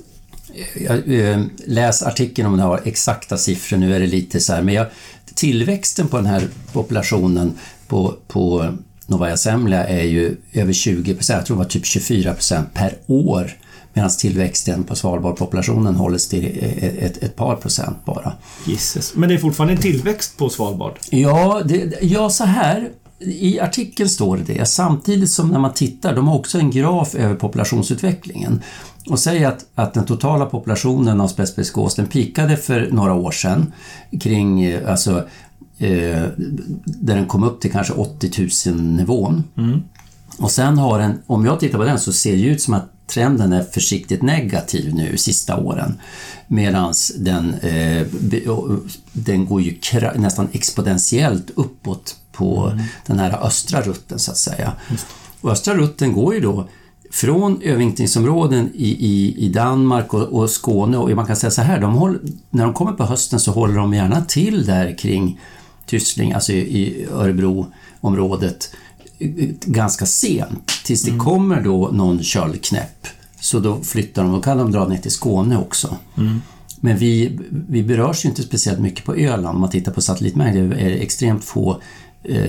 jag, eh, läs artikeln om det här exakta siffror, nu är det lite så här, men jag, tillväxten på den här populationen på, på Novaja Zemlja är ju över 20 procent, jag tror det var typ 24 procent per år medan tillväxten på Svalbardpopulationen hålls till ett, ett, ett, par procent bara. Jesus. Men det är fortfarande en tillväxt på Svalbard? Ja, det, ja så här. I artikeln står det det, samtidigt som när man tittar, de har också en graf över populationsutvecklingen. Och säger att, att den totala populationen av spetsspetsgås, den pikade för några år sedan kring, alltså, eh, där den kom upp till kanske 80 000 nivån. Mm. Och sen har den, om jag tittar på den så ser det ut som att trenden är försiktigt negativ nu sista åren. Medan den, eh, den går ju nästan exponentiellt uppåt på mm. den här östra rutten så att säga. Och östra rutten går ju då från övervintringsområden i, i, i Danmark och, och, Skåne och man kan säga så här, de håller, när de kommer på hösten så håller de gärna till där kring Tyssling, alltså i, i Örebroområdet ganska sent. Tills det mm. kommer då någon köldknäpp. Så då flyttar de, då kan de dra ner till Skåne också. Mm. Men vi, vi berörs ju inte speciellt mycket på Öland. Om man tittar på satellitmängder är det extremt få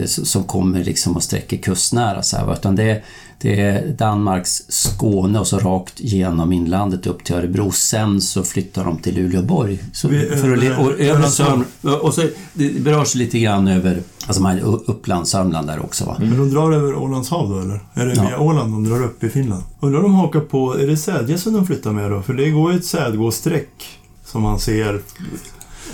som kommer liksom och sträcker kustnära. Så här, utan det, det är Danmarks Skåne och så rakt genom inlandet upp till Örebro. Sen så flyttar de till Luleåborg. Så, för att, och, över Sörm, och så det berörs lite grann över alltså man, Uppland, Sörmland där också. Va? Men de drar över Ålands hav då eller? Är det ja. via Åland de drar upp i Finland? Undrar om de hakar på, är det sädgässen de flyttar med då? För det går ju ett sädgåssträck som man ser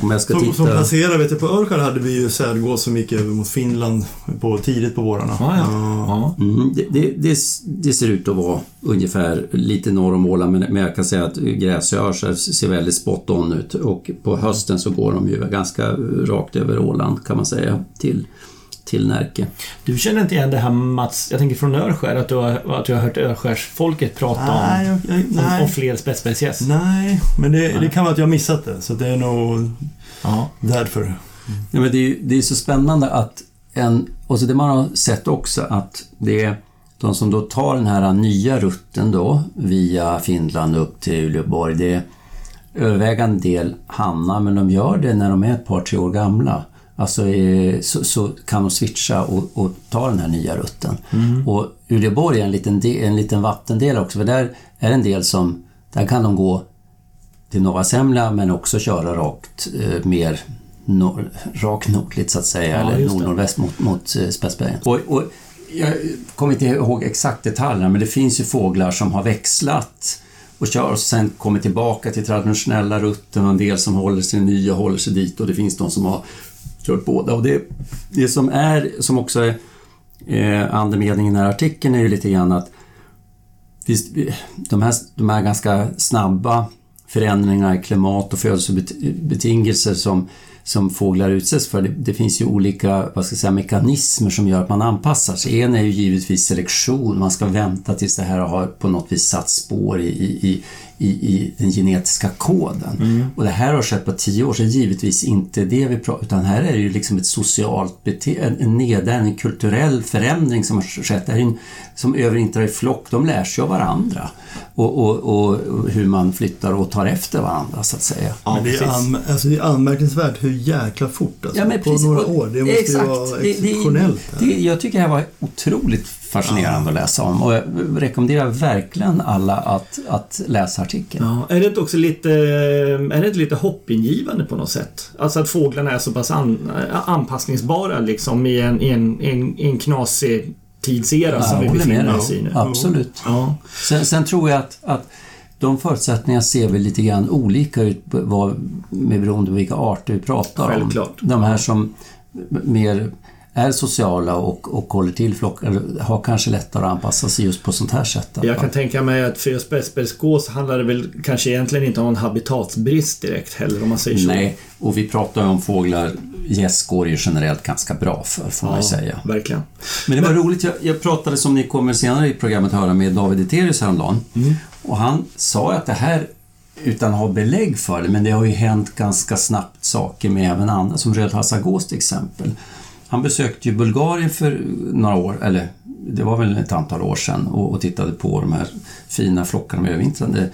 om jag ska som, titta... som placerar, vet du, på Örskär hade vi ju sädgås som gick över mot Finland på, tidigt på vårarna. Ah, ja. ja. Mm, det, det, det, det, ser ut att vara ungefär lite norr om Åland men, men jag kan säga att gräsöar ser väldigt spot on ut och på hösten så går de ju ganska rakt över Åland kan man säga till till Närke. Du känner inte igen det här Mats, jag tänker från Örskär, att du har, att du har hört Örskärsfolket prata nej, om, jag, nej. om, om fler spetsspecies? Nej, men det, det, kan vara att jag har missat det, så det är nog Aha. därför. Mm. Ja, men det, är, det är så spännande att en, och så det man har sett också att det är de som då tar den här nya rutten då via Finland upp till Uleåborg, det är övervägande del hannar, men de gör det när de är ett par, tre år gamla. Alltså, eh, så, så, kan de switcha och, och, ta den här nya rutten. Mm. Och Uleåborg är en liten, del, en liten vattendel också, för där är en del som... Där kan de gå till Norra Semla men också köra rakt eh, mer nor, rakt nordligt så att säga, ja, eller nord-nordväst mot, mot eh, Spetsbergen. Och, och, jag kommer inte ihåg exakt detaljerna, men det finns ju fåglar som har växlat och kör och sen kommer tillbaka till traditionella rutten och en del som håller sig nya håller sig dit och det finns de som har kört båda. Och det, det som är, som också är eh, andemeningen i den här artikeln är ju lite grann att visst, de, här, de här ganska snabba förändringarna i klimat och födelsebetingelser som som fåglar utsätts för. Det, det, finns ju olika vad ska jag säga, mekanismer som gör att man anpassar sig. En är ju givetvis selektion, man ska vänta tills det här har på något vis satt spår i, i, i, i den genetiska koden. Mm. Och det här har skett på tio år, så givetvis inte det vi pratar utan här är det ju liksom ett socialt beteende, en nedärvd, en kulturell förändring som har skett. Det är en, som överintar i flock, de lär sig av varandra och, och, och, hur man flyttar och tar efter varandra så att säga. Ja, men det, är an, alltså det är anmärkningsvärt hur jäkla fort alltså, ja, men på några år. Det måste exakt, ju vara exceptionellt. Det, det, jag tycker det här var otroligt fascinerande ja. att läsa om och jag rekommenderar verkligen alla att, att läsa artikeln. Ja, är det inte också lite, är det inte lite hoppingivande på något sätt? Alltså att fåglarna är så pass an, anpassningsbara liksom i en, i en, en, en knasig tidsera ja, som vi befinner oss i nu. Absolut. Ja. Sen, sen, tror jag att, att de förutsättningarna ser väl lite grann olika ut vad, med beroende på vilka arter vi pratar Självklart. om. De här som mer är sociala och, och håller till flockar har kanske lättare att anpassa sig just på sånt här sätt. Jag kan tänka mig att för bäsbälsgås handlar det väl kanske egentligen inte om en habitatsbrist direkt heller om man säger så. Nej, och vi pratar ju om fåglar gäss går ju generellt ganska bra för, får ja, man ju säga. verkligen. Men det var Men... roligt, jag, jag, pratade som ni kommer senare i programmet höra med David Eterius häromdagen. Mm. Och han sa att det här utan att ha belägg för det, men det har ju hänt ganska snabbt saker med även andra, som rödhalsargås till exempel. Han besökte ju Bulgarien för några år, eller det var väl ett antal år sedan, och, och tittade på de här fina flockarna med övervintrande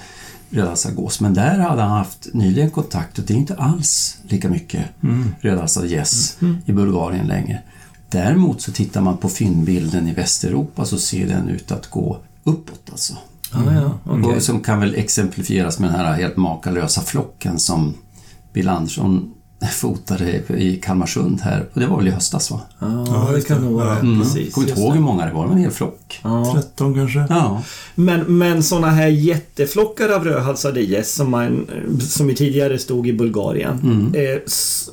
rödhalsad Men där hade han haft nyligen kontakt och det är inte alls lika mycket mm. rödhalsad gäss mm. i Bulgarien längre. Däremot så tittar man på fyndbilden i Västeuropa så ser den ut att gå uppåt alltså. Mm. Ah, ja, okay. Som kan väl exemplifieras med den här helt makalösa flocken som Bill Andersson fotade i Kalmarsund här. Och det var väl i höstas va? Ja, det kan nog vara. Mm. Precis. Kommer inte ihåg hur många det var, det var en hel flock. Ja. 13 kanske? Ja. Men, men sådana här jätteflockar av rödhalsade gäss som, man, som ju tidigare stod i Bulgarien. Mm. Eh,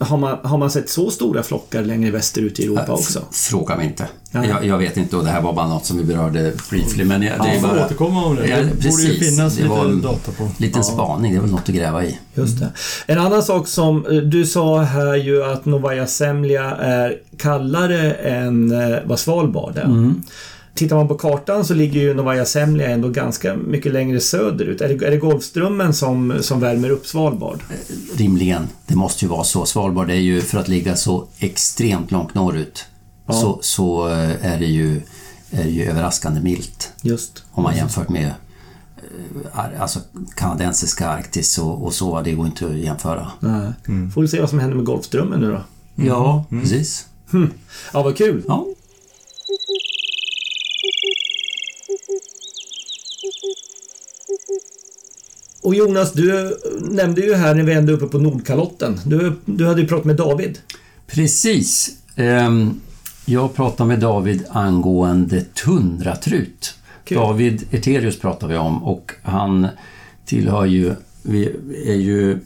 har, man, har man sett så stora flockar längre västerut i Europa också? Fråga mig inte. Jag, jag, vet inte och det här var bara något som vi berörde briefly. Men jag, det är bara... återkomma om det. Ja, det borde ju finnas det lite data på. Liten ja. spaning, det är väl något att gräva i. Just det. En annan sak som eh, du sa här ju att Novaja Semlja är kallare än eh, vad Svalbard är. Mm. Tittar man på kartan så ligger ju Novaja Semlja ändå ganska mycket längre söderut. Är det, är det Golfströmmen som, som värmer upp Svalbard? Eh, rimligen. Det måste ju vara så. Svalbard är ju, för att ligga så extremt långt norrut, ja. så, så är det ju, är ju överraskande milt. Just. Om man jämfört med alltså kanadensiska Arktis och, och, så, det går inte att jämföra. Nej. Mm. Får vi se vad som händer med Golfströmmen nu då. Mm. Ja, mm. precis. Hm. Ja, vad kul. Ja. Och Jonas, du nämnde ju här när vi ändå är uppe på Nordkalotten. Du, du hade ju pratat med David. Precis. Ehm, jag pratade med David angående tundratrut. Kul. David Eterius pratar vi om och han tillhör ju, vi är ju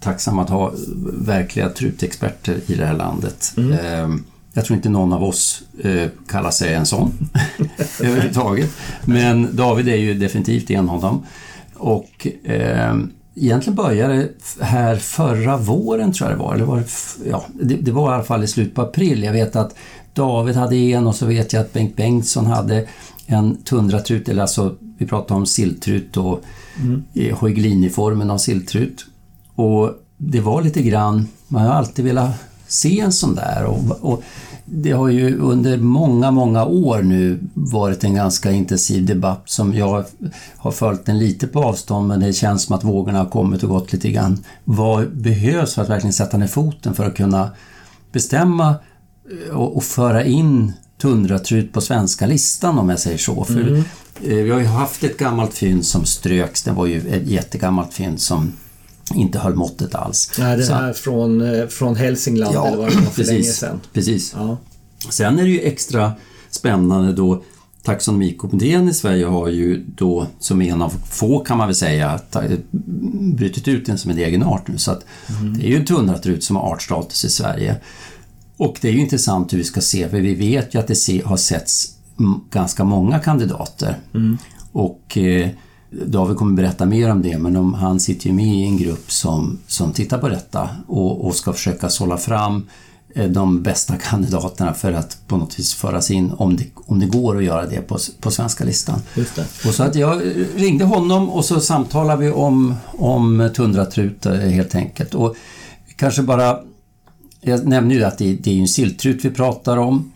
tacksamma att ha verkliga trutexperter i det här landet. Mm. Ehm, jag tror inte någon av oss eh, kallar sig en sån överhuvudtaget. Men David är ju definitivt en av dem. Och eh, egentligen började det här förra våren tror jag det var. Eller var det, ja, det, det, var i alla fall i slutet på april. Jag vet att David hade en och så vet jag att Bengt Bengtsson hade en tundratrut, eller alltså vi pratar om silltrut och mm. Hoiglini-formen av silltrut. Och det var lite grann, man har alltid velat se en sån där och, och det har ju under många, många år nu varit en ganska intensiv debatt som jag har följt den lite på avstånd men det känns som att vågorna har kommit och gått lite grann. Vad behövs för att verkligen sätta ner foten för att kunna bestämma eh, och, och föra in tundratrut på svenska listan om jag säger så. För mm. Eh, vi har ju haft ett gammalt fynd som ströks, det var ju ett jättegammalt fynd som inte höll måttet alls. Nej, det här från, eh, från Hälsingland ja, eller vad det var för precis, länge sedan. Precis. Ja. Sen är det ju extra spännande då Taxonomikommittén i Sverige har ju då som en av få kan man väl säga brutit ut den som en egen art nu så att mm. det är ju en tundratrut som har artstatus i Sverige. Och det är ju intressant hur vi ska se, för vi vet ju att det har setts ganska många kandidater. Mm. Och eh, David kommer berätta mer om det, men de, han sitter ju med i en grupp som, som tittar på detta och, och ska försöka sålla fram eh, de bästa kandidaterna för att på något vis föras in, om det, om det går att göra det på, på svenska listan. Och så att jag ringde honom och så samtalade vi om, om tundratrut eh, helt enkelt. Och kanske bara, jag nämnde ju att det, det är en silltrut vi pratar om.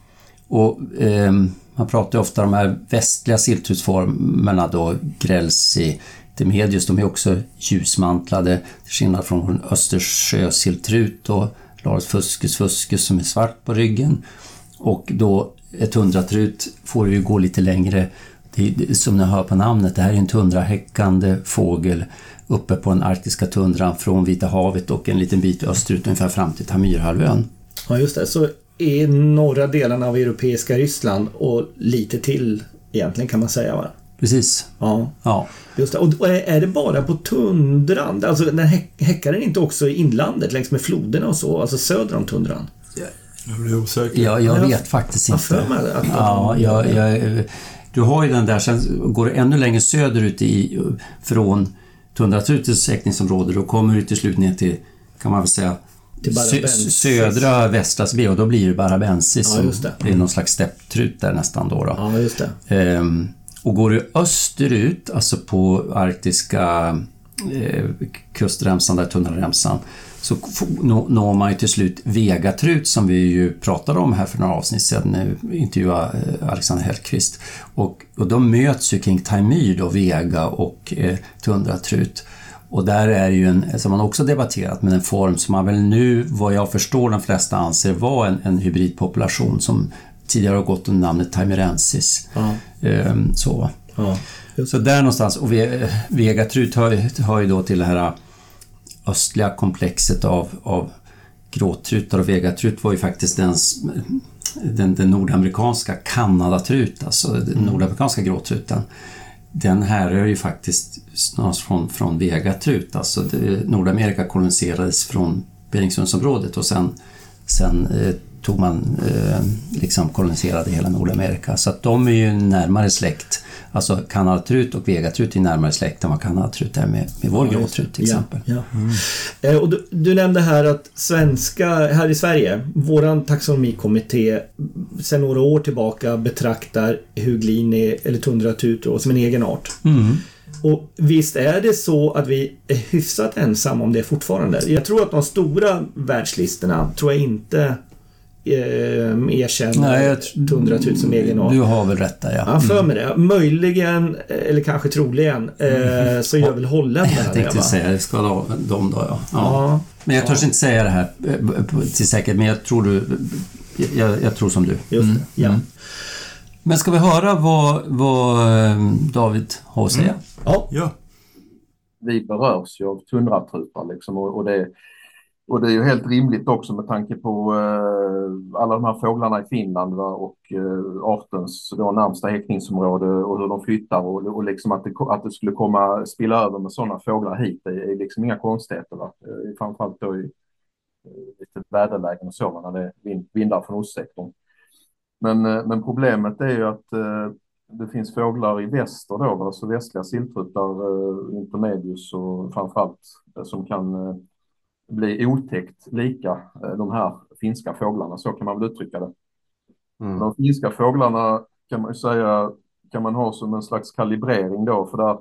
Och eh, man pratar ju ofta om de här västliga silltrutsformerna då, grälsi, Demedius, de är också ljusmantlade till skillnad från Östersjösilltrut och Larus fuscus fuscus som är svart på ryggen. Och då ett tundratrut får ju gå lite längre. Det är, som ni hör på namnet, det här är en tundrahäckande fågel uppe på den arktiska tundran från Vita havet och en liten bit österut ungefär fram till Tamirhalvön. Ja, just det. Så i norra delarna av europeiska Ryssland och lite till egentligen kan man säga va? Precis. Ja. ja. Just det. Och är det bara på tundran? Alltså den häckar den inte också i inlandet längs med floderna och så? Alltså söder om tundran? Jag blir osäker. Ja, jag vet faktiskt inte. Jag mig att ja, jag, jag, du har ju den där, sen går du ännu längre söderut i, från tundratrutets häckningsområde, då kommer du till slut ner till, kan man väl säga, Sö södra västra Svea och då blir det barabensis. Ja, det. det. är någon slags stepptrut där nästan då. då. Ja, just det. Ehm, och går du österut, alltså på arktiska eh, kustremsan, där tunna remsan, så når man ju till slut Vegatrut som vi ju pratade om här för några avsnitt sedan när vi intervjuade eh, Alexander Hellqvist. Och, och de möts ju kring Taimyr då, Vega och eh, tundratrut. Och där är ju en, som man också debatterat, men en form som man väl nu, vad jag förstår, de flesta anser vara en, en hybridpopulation som tidigare har gått under namnet Taimerensis. Ja. Ehm, så. Ja. så där någonstans, och Vegatrut hör, hör ju då till det här östliga komplexet av, av gråtrutar och vegatrut var ju faktiskt den, den, den nordamerikanska Kanadatrut, alltså den mm. nordamerikanska gråtruten den härrör ju faktiskt snarast från, från Vegatrut. Alltså det, Nordamerika koloniserades från Beringssundsområdet och sen, sen eh, tog man eh, liksom koloniserade hela Nordamerika. Så att de är ju närmare släkt. Alltså kanaltrut och vegatrut är närmare släkt än vad kanaltrut är med, med vår ja, gråtrut till exempel. Ja, ja. Mm. Eh, och du, du, nämnde här att svenska, här i Sverige, våran taxonomikommitté sedan några år tillbaka betraktar huglini eller tundratut som en egen art. Mm. Och visst är det så att vi är hyfsat ensamma om det fortfarande. Jag tror att de stora världslistorna tror jag inte eh, erkänner Tundraut som egen art. Du har väl rätt där ja. Ja, för mig det. Möjligen, eller kanske troligen, eh, så gör väl holländarna det. Jag tänkte det, säga det, ska de då ja. ja. ja. Men jag törs inte säga det här eh, till säkerhet, men jag tror du... Jag, jag tror som du. Just det, mm. ja. Mm. Men ska vi höra vad, vad eh, David har att säga? Mm. Ja. ja. Vi berörs ju av tundratrupar liksom och, och det och det är ju helt rimligt också med tanke på eh, alla de här fåglarna i Finland va, och eh, artens då närmsta häckningsområde och hur de flyttar och, och liksom att det, att det skulle komma spilla över med sådana fåglar hit det är liksom inga konstigheter. Va? Eh, framförallt då i eh, lite väderlägen och så när det är vind, vindar från ostsektorn. Men, eh, men problemet är ju att eh, det finns fåglar i väster då, alltså västliga silltrutar, eh, intermedius och framförallt eh, som kan eh, bli otäckt lika eh, de här finska fåglarna, så kan man väl uttrycka det. Mm. De finska fåglarna kan man ju säga kan man ha som en slags kalibrering då, för där,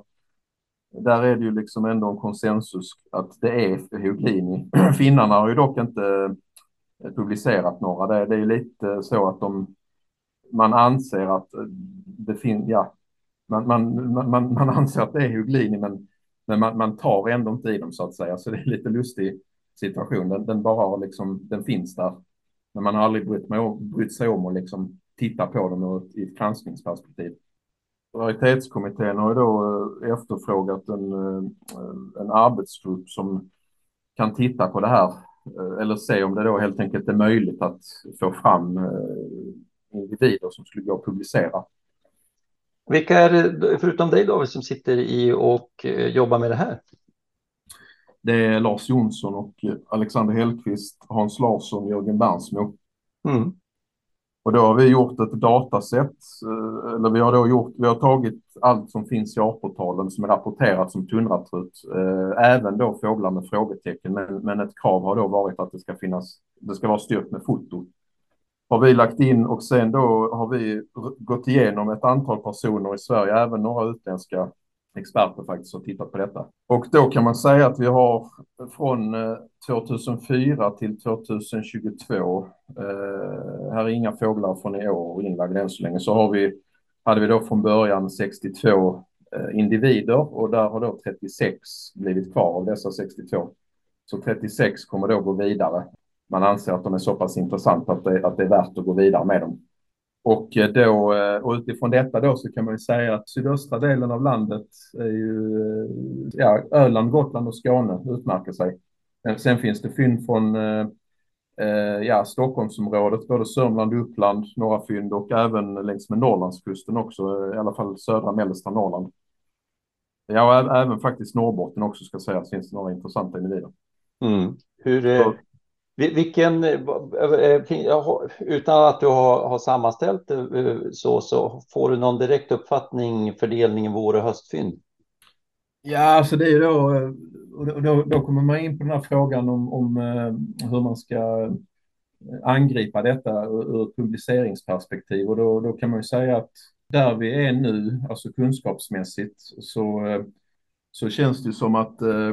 där är det ju liksom ändå en konsensus att det är Hugini. Finnarna har ju dock inte eh, publicerat några. Det, det är ju lite så att de, man anser att det finns, ja, man, man, man, man anser att det är Huglini, men, men man, man tar ändå inte i dem så att säga, så det är lite lustigt situation. Den, den bara har liksom, den finns där. Men man har aldrig brytt, med, brytt sig om att liksom titta på den ur ett, i ett granskningsperspektiv. Raritetskommittén har ju då eh, efterfrågat en, eh, en arbetsgrupp som kan titta på det här eh, eller se om det då helt enkelt är möjligt att få fram individer som skulle gå att publicera. Vilka är det, förutom dig David, som sitter i och jobbar med det här? Det är Lars Jonsson och Alexander Hellqvist, Hans Larsson, Jörgen Bernsmo. Mm. Och då har vi gjort ett dataset, eh, eller vi har då gjort, vi har tagit allt som finns i artportalen som är rapporterat som tundratrut, eh, även då fåglar med frågetecken, men, men ett krav har då varit att det ska finnas, det ska vara styrkt med foto. Har vi lagt in och sen då har vi gått igenom ett antal personer i Sverige, även några utländska experter faktiskt har tittat på detta. Och då kan man säga att vi har från eh, 2004 till 2022, eh, här är inga fåglar från i år inlagda än så länge, så har vi, hade vi då från början 62 eh, individer och där har då 36 blivit kvar av dessa 62. Så 36 kommer då gå vidare. Man anser att de är så pass intressanta att det, att det är värt att gå vidare med dem. Och, eh, då, eh, och utifrån detta då så kan man ju säga att sydöstra delen av landet är ju, eh, ja, Öland, Gotland och Skåne utmärker sig. Sen finns det fynd från ja, Stockholmsområdet, både Sörmland och Uppland, några fynd och även längs med Norrlandskusten också, i alla fall södra mellersta Norrland. Ja, och även faktiskt Norrbotten också ska sägas finns det några intressanta individer. Mm. Hur, vilken, eh, eh, utan att du har, har sammanställt det så, så får du någon direkt uppfattning fördelningen vår och höstfynd? Ja, alltså det är ju då, då, då kommer man in på den här frågan om, om hur man ska angripa detta ur publiceringsperspektiv och då, då kan man ju säga att där vi är nu, alltså kunskapsmässigt, så, så känns det som att eh,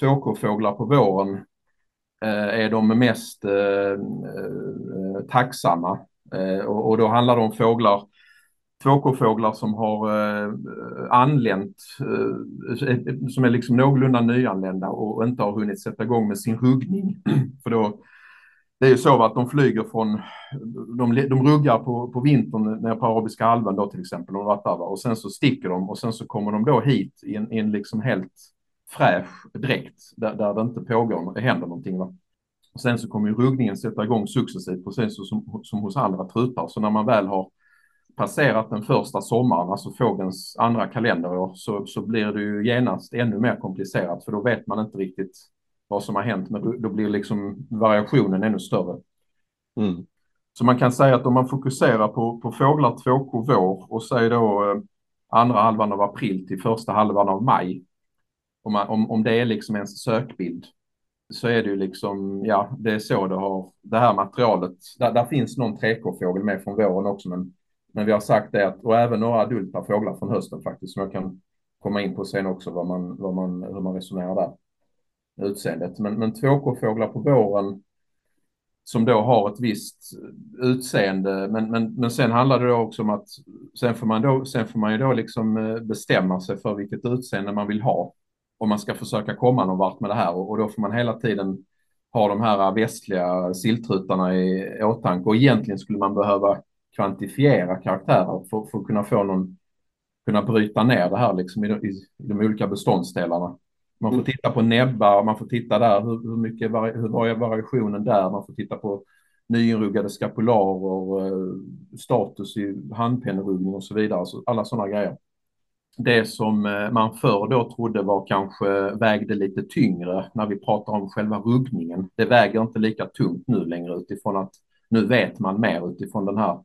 2K-fåglar på våren Eh, är de mest eh, eh, tacksamma. Och, då handlar det om fåglar, tvåkåfåglar som har anlänt, som är liksom någorlunda nyanlända och inte har hunnit sätta igång med sin huggning. För då, det är ju så att de flyger från, de, de ruggar på, på vintern nere på Arabiska halvön då till exempel, och, där, och sen så sticker de och sen så kommer de då hit i en, i en liksom helt fräsch dräkt där, där det inte pågår, det händer någonting. Va? Och sen så kommer ju ruggningen sätta igång successivt, precis som, som hos andra trutar. Så när man väl har passerat den första sommaren, alltså fågelns andra kalenderår, så, så blir det ju genast ännu mer komplicerat, för då vet man inte riktigt vad som har hänt, men då, då blir liksom variationen ännu större. Mm. Så man kan säga att om man fokuserar på, på fåglar 2K vår och säger då eh, andra halvan av april till första halvan av maj, om, man, om, om det är liksom ens sökbild, så är det ju liksom, ja, det är så det har, det här materialet, där, där finns någon trekårfågel med från våren också, men, men vi har sagt det att, och även några adulta fåglar från hösten faktiskt, som jag kan komma in på sen också, vad man, vad man, hur man resonerar där, utseendet. Men, men tvåkårfåglar på våren, som då har ett visst utseende. Men, men, men sen handlar det då också om att sen får man, då, sen får man ju då liksom eh, bestämma sig för vilket utseende man vill ha om man ska försöka komma någon vart med det här. Och, och då får man hela tiden ha de här västliga silltrutarna i åtanke. Och egentligen skulle man behöva kvantifiera karaktärer för, för att kunna få någon, kunna bryta ner det här liksom i, i, i de olika beståndsdelarna. Man får mm. titta på näbbar, man får titta där hur, hur mycket hur var variationen där, man får titta på nyinruggade skapularer, eh, status i handpenneruggning och så vidare, så alla sådana grejer det som eh, man förr då trodde var kanske vägde lite tyngre när vi pratar om själva ruggningen. Det väger inte lika tungt nu längre utifrån att nu vet man mer utifrån den här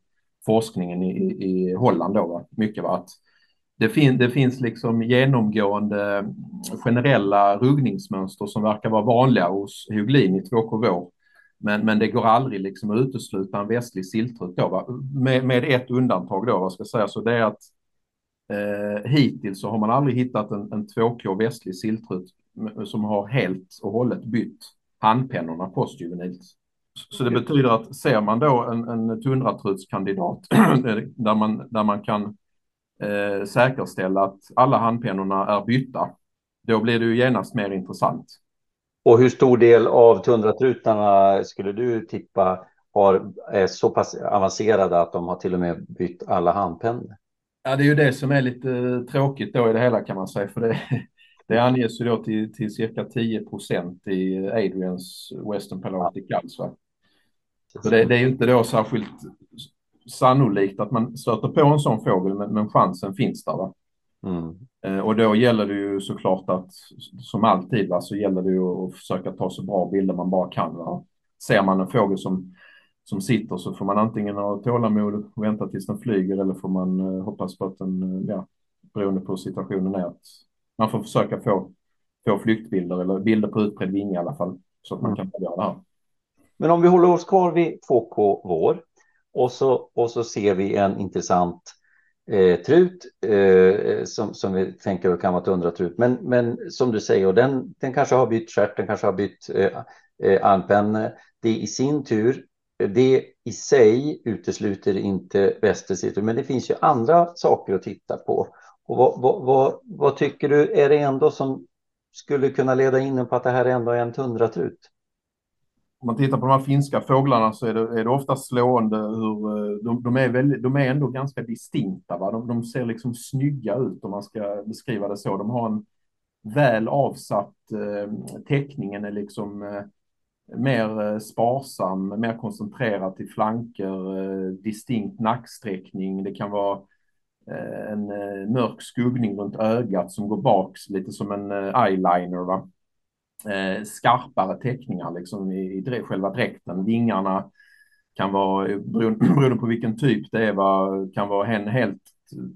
forskningen i, i Holland då, va? mycket va? att det, fin det finns liksom genomgående generella ruggningsmönster som verkar vara vanliga hos Huglin i 2KV. Men, men det går aldrig liksom att utesluta en västlig siltrut då, va? Med, med ett undantag då, vad ska jag säga, så det är att Eh, hittills så har man aldrig hittat en, en 2K västlig siltrut som har helt och hållet bytt handpennorna postjuvenilt. Så det betyder att ser man då en, en tundratrutskandidat där man, där man kan eh, säkerställa att alla handpennorna är bytta, då blir det ju genast mer intressant. Och hur stor del av tundratrutarna skulle du tippa har, är så pass avancerade att de har till och med bytt alla handpennor? Ja, det är ju det som är lite tråkigt då i det hela kan man säga, för det, det anges ju då till, till cirka 10 procent i Adrians Western Palearctic Gulls. Så det, det, är ju inte då särskilt sannolikt att man stöter på en sån fågel, men, men chansen finns där. Va? Mm. Eh, och då gäller det ju såklart att, som alltid, va, så gäller det ju att försöka ta så bra bilder man bara kan. Va? Ser man en fågel som som sitter så får man antingen ha tålamod och vänta tills den flyger eller får man eh, hoppas på att den, eh, ja, beroende på situationen är att man får försöka få, få flyktbilder eller bilder på utbredd vinge i alla fall så att man mm. kan göra det här. Men om vi håller oss kvar vid 2K vår och så, och så ser vi en intressant eh, trut eh, som, som vi tänker kan vara ett undratrut. Men, men som du säger, och den, den kanske har bytt stjärt, den kanske har bytt eh, eh, armpenna. Det i sin tur, det i sig utesluter inte Västercity, men det finns ju andra saker att titta på. Och vad, vad, vad, vad, tycker du, är det ändå som skulle kunna leda in på att det här ändå är en tundratrut? om man tittar på de här finska fåglarna så är det, är det ofta slående hur eh, de, de är, väldigt, de är ändå ganska distinkta. Va? De, de, ser liksom snygga ut om man ska beskriva det så. De har en väl avsatt eh, teckningen är liksom eh, mer eh, sparsam, mer koncentrerad till flanker, eh, distinkt nacksträckning. Det kan vara eh, en mörk skuggning runt ögat som går bak lite som en eyeliner. Va? skarpare teckningar liksom i, i själva dräkten. Vingarna kan vara, beroende, på vilken typ det är, va, kan vara en helt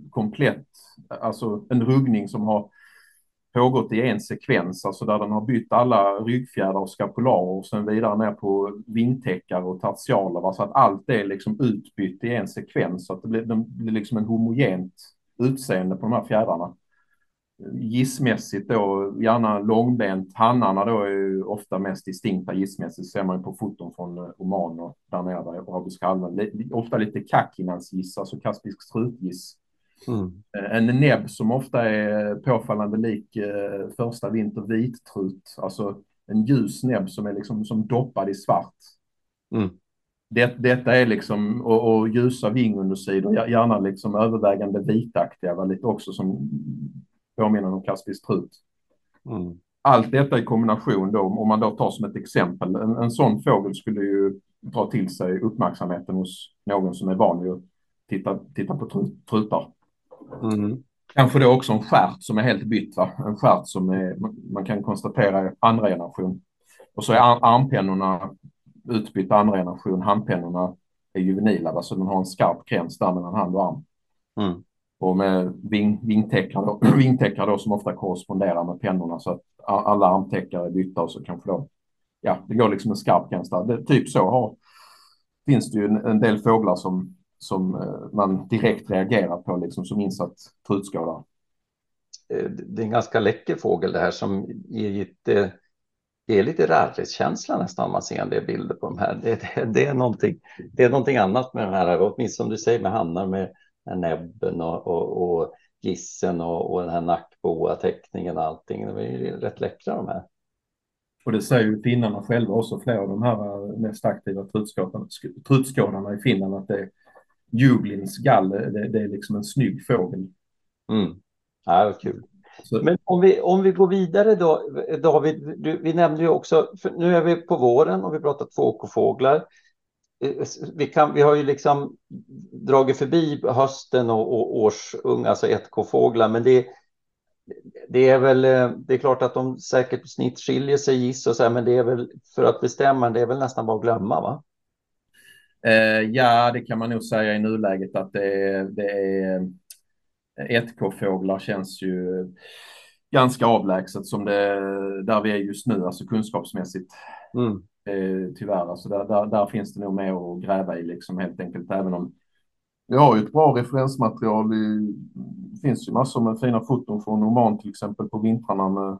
komplett, alltså en ruggning som har pågått i en sekvens, alltså där den har bytt alla ryggfjädrar och skapularer och sen vidare ner på vingtäckar och tertialer, va? så att allt är liksom utbytt i en sekvens så att det blir, det blir liksom en homogent utseende på de här fjädrarna gissmässigt då, gärna långbent. Hannarna då är ju ofta mest distinkta gissmässigt. ser man ju på foton från eh, Oman och där nere där på Arabiska halvön. Ofta lite kakinans alltså kaspisk strutgiss. Mm. Eh, en näbb som ofta är påfallande lik eh, första vinter vittrut, alltså en ljus näbb som är liksom som doppad i svart. Mm. Det, detta är liksom, och, och ljusa vingundersidor, gärna liksom övervägande vitaktiga, lite också som påminner om kaspisk trut. Mm. Allt detta i kombination då, om man då tar som ett exempel, en, en sån fågel skulle ju dra till sig uppmärksamheten hos någon som är van vid att titta, titta på trut, trutar. Mm. Kanske då också en skärt som är helt bytt, va? en skärt som är, man kan konstatera är andra generation. Och så är armpennorna utbytta andra generation, handpennorna är juvenila, va? så den har en skarp gräns där mellan hand och arm. Mm och med ving, vingtäckare, då, vingtäckare då som ofta korresponderar med pennorna så att alla armtäckare är bytta och så kanske då, ja, det går liksom en skarp gräns där. Det, typ så har, finns det ju en, en del fåglar som, som eh, man direkt reagerar på liksom som insatt trutskådare. Eh, det är en ganska läcker fågel det här som ger lite, det är lite rarighetskänsla nästan man ser en del bilder på de här. Det, det, det, är någonting, det är någonting annat med de här, åtminstone som du säger med hannar med näbben och, och, och gissen och, och den här nackboa-teckningen och allting. De är ju rätt läckra de här. Och det säger ju finnarna själva också, flera av de här mest aktiva trutskådarna i Finland, att det Jublins gall, det, det, är liksom en snygg fågel. Mm. Ja, kul. Så. Men om vi, om vi går vidare då, David, du, vi nämnde ju också, nu är vi på våren och vi pratat fågelfåglar. Eh, vi, kan, vi har ju liksom dragit förbi hösten och, och årsunga, alltså 1K-fåglar, men det, det är väl, eh, det är klart att de säkert på snitt skiljer sig giss och så här, men det är väl för att bestämma, det är väl nästan bara att glömma va? Eh, ja, det kan man nog säga i nuläget att det är, det är 1K-fåglar känns ju ganska avlägset som det där vi är just nu, alltså kunskapsmässigt. Mm. Eh, tyvärr, alltså där, där, där, finns det nog mer att gräva i liksom helt enkelt, även om vi har ju ett bra referensmaterial. Det finns ju massor med fina foton från Oman till exempel på vintrarna med,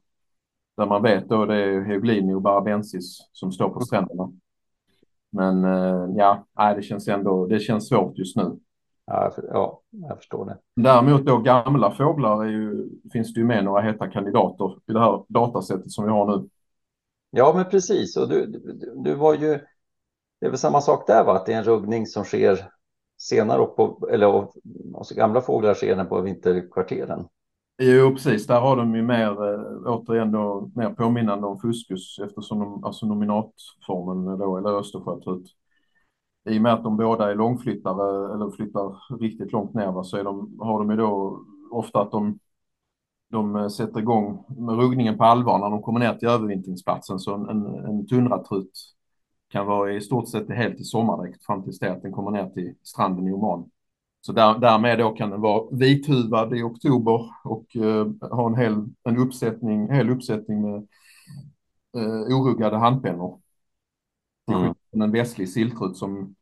där man vet då det är Heoglini och Barabensis som står på stränderna. Men eh, ja, det känns ändå, det känns svårt just nu. Ja, ja, jag förstår det. Däremot då gamla fåglar ju, finns det ju med några heta kandidater i det här datasättet som vi har nu. Ja, men precis. Och du, du, du var ju... Det är väl samma sak där, va? Att det är en ruggning som sker senare på, eller alltså gamla fåglar sker den på vinterkvarteren. Jo, precis. Där har de ju mer, eh, återigen då, mer påminnande om fuskus eftersom de, alltså nominatformen då, eller Östersjötrut. I och med att de båda är långflyttare eller flyttar riktigt långt ner va, så är de, har de ju då ofta att de de eh, sätter igång med ruggningen på allvar när de kommer ner till övervintringsplatsen. Så en, en, en tundratrut kan vara i stort sett helt i sommardräkt fram tills det att den kommer ner till stranden i Oman. Så där, därmed då kan den vara vithuvad i oktober och uh, ha en hel en uppsättning, hel uppsättning med uh, oruggade handpennor. Mm. En västlig silltrut som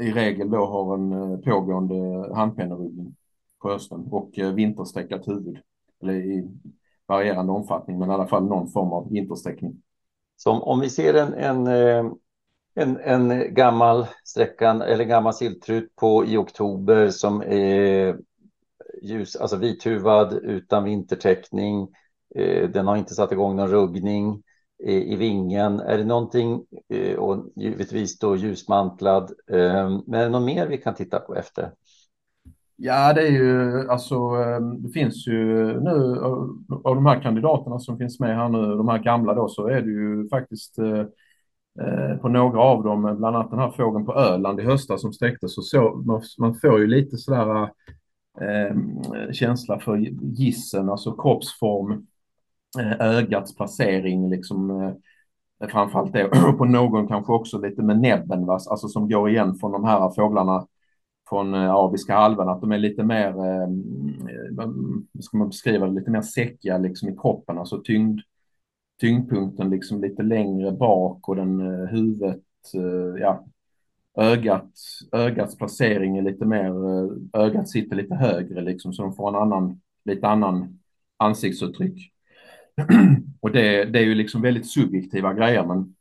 i regel då har en uh, pågående handpenneruggning på hösten och uh, vinterstreckat huvud. Eller i varierande omfattning, men i alla fall någon form av vintersträckning. Så om, om vi ser en, en, en, en gammal sträckan eller gammal silltrut på i oktober som är ljus, alltså vithuvad utan vintertäckning. Eh, den har inte satt igång någon ruggning eh, i vingen. Är det någonting, eh, och givetvis då ljusmantlad, ehm, men är det något mer vi kan titta på efter? Ja, det är ju alltså, ehm, det finns ju nu av de här kandidaterna som finns med här nu, de här gamla då, så är det ju faktiskt eh, Eh, på några av dem, eh, bland annat den här fågeln på Öland i höstas som sträcktes, så, så man, man får ju lite sådär eh, eh känsla för gissen, alltså kroppsform, ögats placering, liksom eh, framförallt det, och på någon kanske också lite med näbben, va? alltså som går igen från de här fåglarna från eh, Arabiska halvön, att de är lite mer, eh, mm, hur ska man beskriva det, lite mer säckiga liksom i kroppen, alltså tyngd, tyngdpunkten liksom lite längre bak och den eh, huvudet, eh, ja, ögat, ögats placering är lite mer, eh, ögat sitter lite högre liksom så de får en annan, lite annan ansiktsuttryck. och det, det är ju liksom väldigt subjektiva grejer men,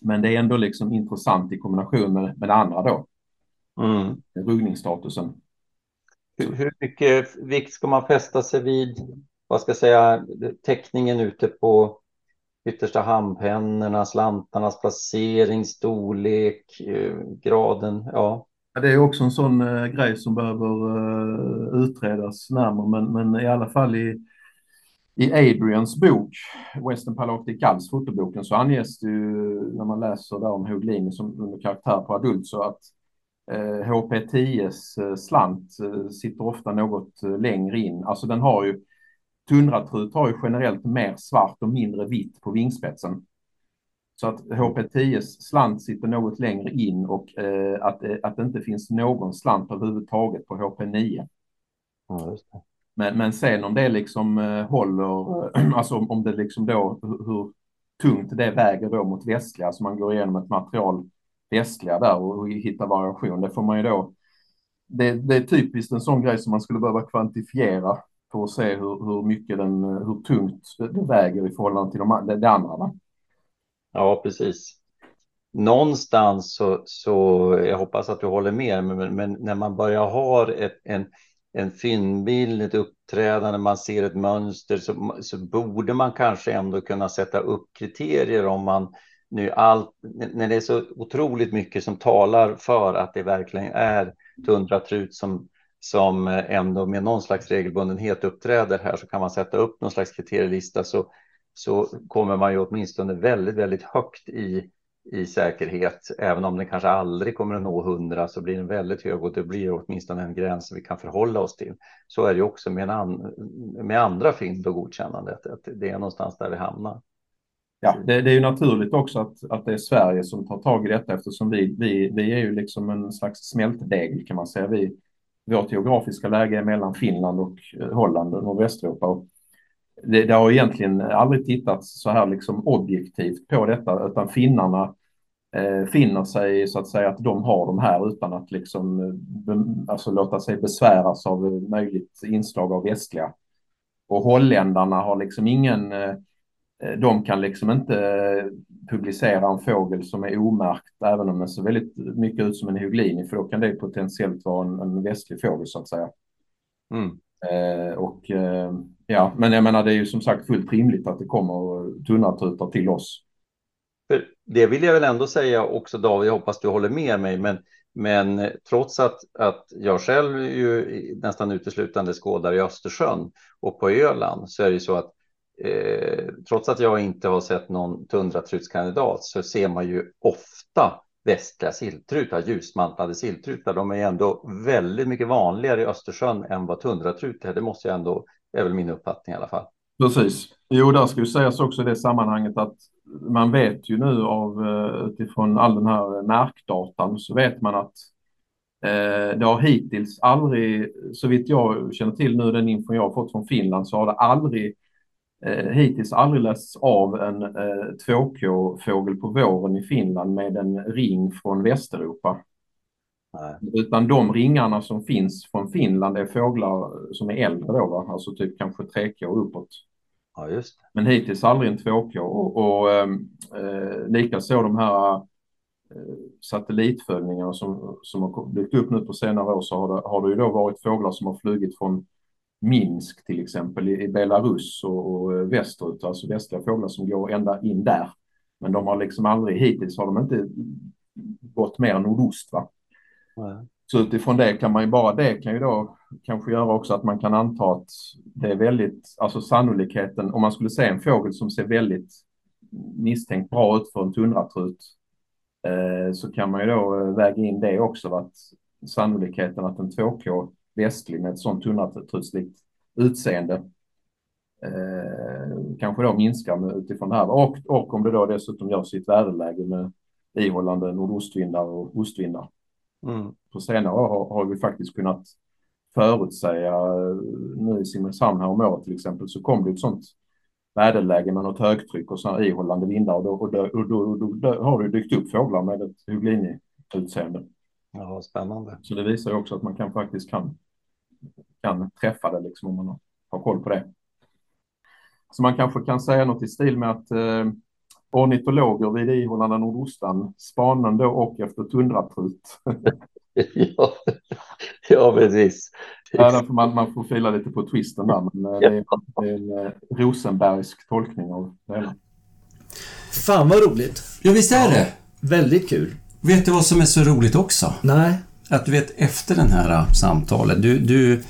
men det är ändå liksom intressant i kombination med, med det andra då. Mm. Ruggningsstatusen. Hur, hur mycket vikt ska man fästa sig vid, vad ska jag säga, täckningen ute på yttersta handpennorna, slantarnas placering, storlek, eh, graden, ja. Det är också en sån eh, grej som behöver eh, utredas närmare, men, men i alla fall i, i Adrians bok, Western Palactic Gulls, fotoboken, så anges det ju när man läser där om Hoglini som under karaktär på adult så att eh, HP10s eh, slant eh, sitter ofta något längre in. Alltså den har ju Tundratrut har ju generellt mer svart och mindre vitt på vingspetsen. Så att HP10 slant sitter något längre in och eh, att, eh, att det inte finns någon slant överhuvudtaget på HP9. Ja, men, men sen om det liksom eh, håller, alltså om, det liksom då hur tungt det väger då mot västliga, alltså man går igenom ett material västliga där och, och hittar variation, det får man ju då det, det, är typiskt en sån grej som man skulle behöva kvantifiera för att se hur, hur mycket den, hur tungt det väger i förhållande till de, det, det andra. Va? Ja, precis. Någonstans så, så, jag hoppas att du håller med, men, men när man börjar ha ett, en, en fyndbild, ett uppträdande, man ser ett mönster, så, så borde man kanske ändå kunna sätta upp kriterier om man nu allt, när det är så otroligt mycket som talar för att det verkligen är tundratrut som som ändå med någon slags regelbundenhet uppträder här så kan man sätta upp någon slags kriterielista så, så kommer man ju åtminstone väldigt, väldigt högt i, i säkerhet. Även om den kanske aldrig kommer att nå 100 så blir den väldigt hög och det blir åtminstone en gräns som vi kan förhålla oss till. Så är det också med, an, med andra fynd och godkännandet, att det är någonstans där vi hamnar. Ja, det, det, är ju naturligt också att, att det är Sverige som tar tag i detta eftersom vi, vi, vi är ju liksom en slags smältdegel kan man säga. Vi, vårt geografiska läge mellan Finland och eh, Holland och Nordvästeuropa. Det, det har egentligen aldrig tittats så här liksom objektivt på detta, utan finnarna eh, finner sig så att säga att de har de här utan att liksom eh, alltså låta sig besväras av möjligt inslag av västliga. Och holländarna har liksom ingen Eh, de kan liksom inte eh, publicera en fågel som är omärkt, även om den ser väldigt mycket ut som en hygglini, för då kan det potentiellt vara en, en västlig fågel så att säga. Mm. Eh, och eh, ja, men jag menar det är ju som sagt fullt rimligt att det kommer tunnartutar till oss. För det vill jag väl ändå säga också David, jag hoppas du håller med mig, men, men trots att, att jag själv ju nästan uteslutande skådar i Östersjön och på Öland så är det ju så att eh, trots att jag inte har sett någon tundratrutskandidat så ser man ju ofta västliga silltrutar, ljusmantlade silltrutar. De är ändå väldigt mycket vanligare i Östersjön än vad tundratrutar är. Det måste jag ändå, är väl min uppfattning i alla fall. Precis. Jo, där ska ju sägas också i det sammanhanget att man vet ju nu av eh, utifrån all den här märkdatan så vet man att eh, det har hittills aldrig, så vitt jag känner till nu den info jag har fått från Finland, så har det aldrig eh, hittills aldrig lästs av en eh, 2K-fågel på våren i Finland med en ring från Västeuropa. Nej. Utan de ringarna som finns från Finland är fåglar som är äldre då, va? alltså typ kanske 3K uppåt. Ja, just det. Men hittills aldrig en 2K och, och eh, likaså de här eh, satellitföljningarna som, som har dykt upp nu på senare år så har det, har det ju då varit fåglar som har flugit från Minsk till exempel i, Belarus och, västerut, alltså västliga fåglar som går ända in där. Men de har liksom aldrig, hittills har de inte gått mer nordost va. Så utifrån det kan man ju bara, det kan ju då kanske göra också att man kan anta att det är väldigt, alltså sannolikheten, om man skulle se en fågel som ser väldigt misstänkt bra ut för en tundratrut, eh, så kan man ju då eh, väga in det också, att sannolikheten att en 2K västlig med ett sånt tundratrutslikt utseende eh, kanske då minskar med, utifrån det här. Och, och om det då dessutom görs i ett väderläge med ihållande nordostvindar och ostvindar Mm. på senare år har, har vi faktiskt kunnat förutsäga nu i Simrishamn här om året till exempel så kom det ett sånt väderläge med något högtryck och sådana ihållande vindar och då, och då, och då, och då har det dykt upp fåglar med ett Huglini-utseende. Ja, spännande. Så det visar ju också att man kan faktiskt kan, kan träffa det liksom om man har, koll på det. Så man kanske kan säga något i stil med att eh, ornitologer vid ihållande nordostan spanande och efter tundratrut. ja, ja, precis. Ja, därför man, man får fila lite på twisten där, men eh, det är, det är en eh, Rosenbergsk tolkning av det hela. Fan vad roligt. Ja, visst är det? Väldigt kul. Vet du vad som är så roligt också? Nej. Att du vet efter den här äh, samtalet, du, du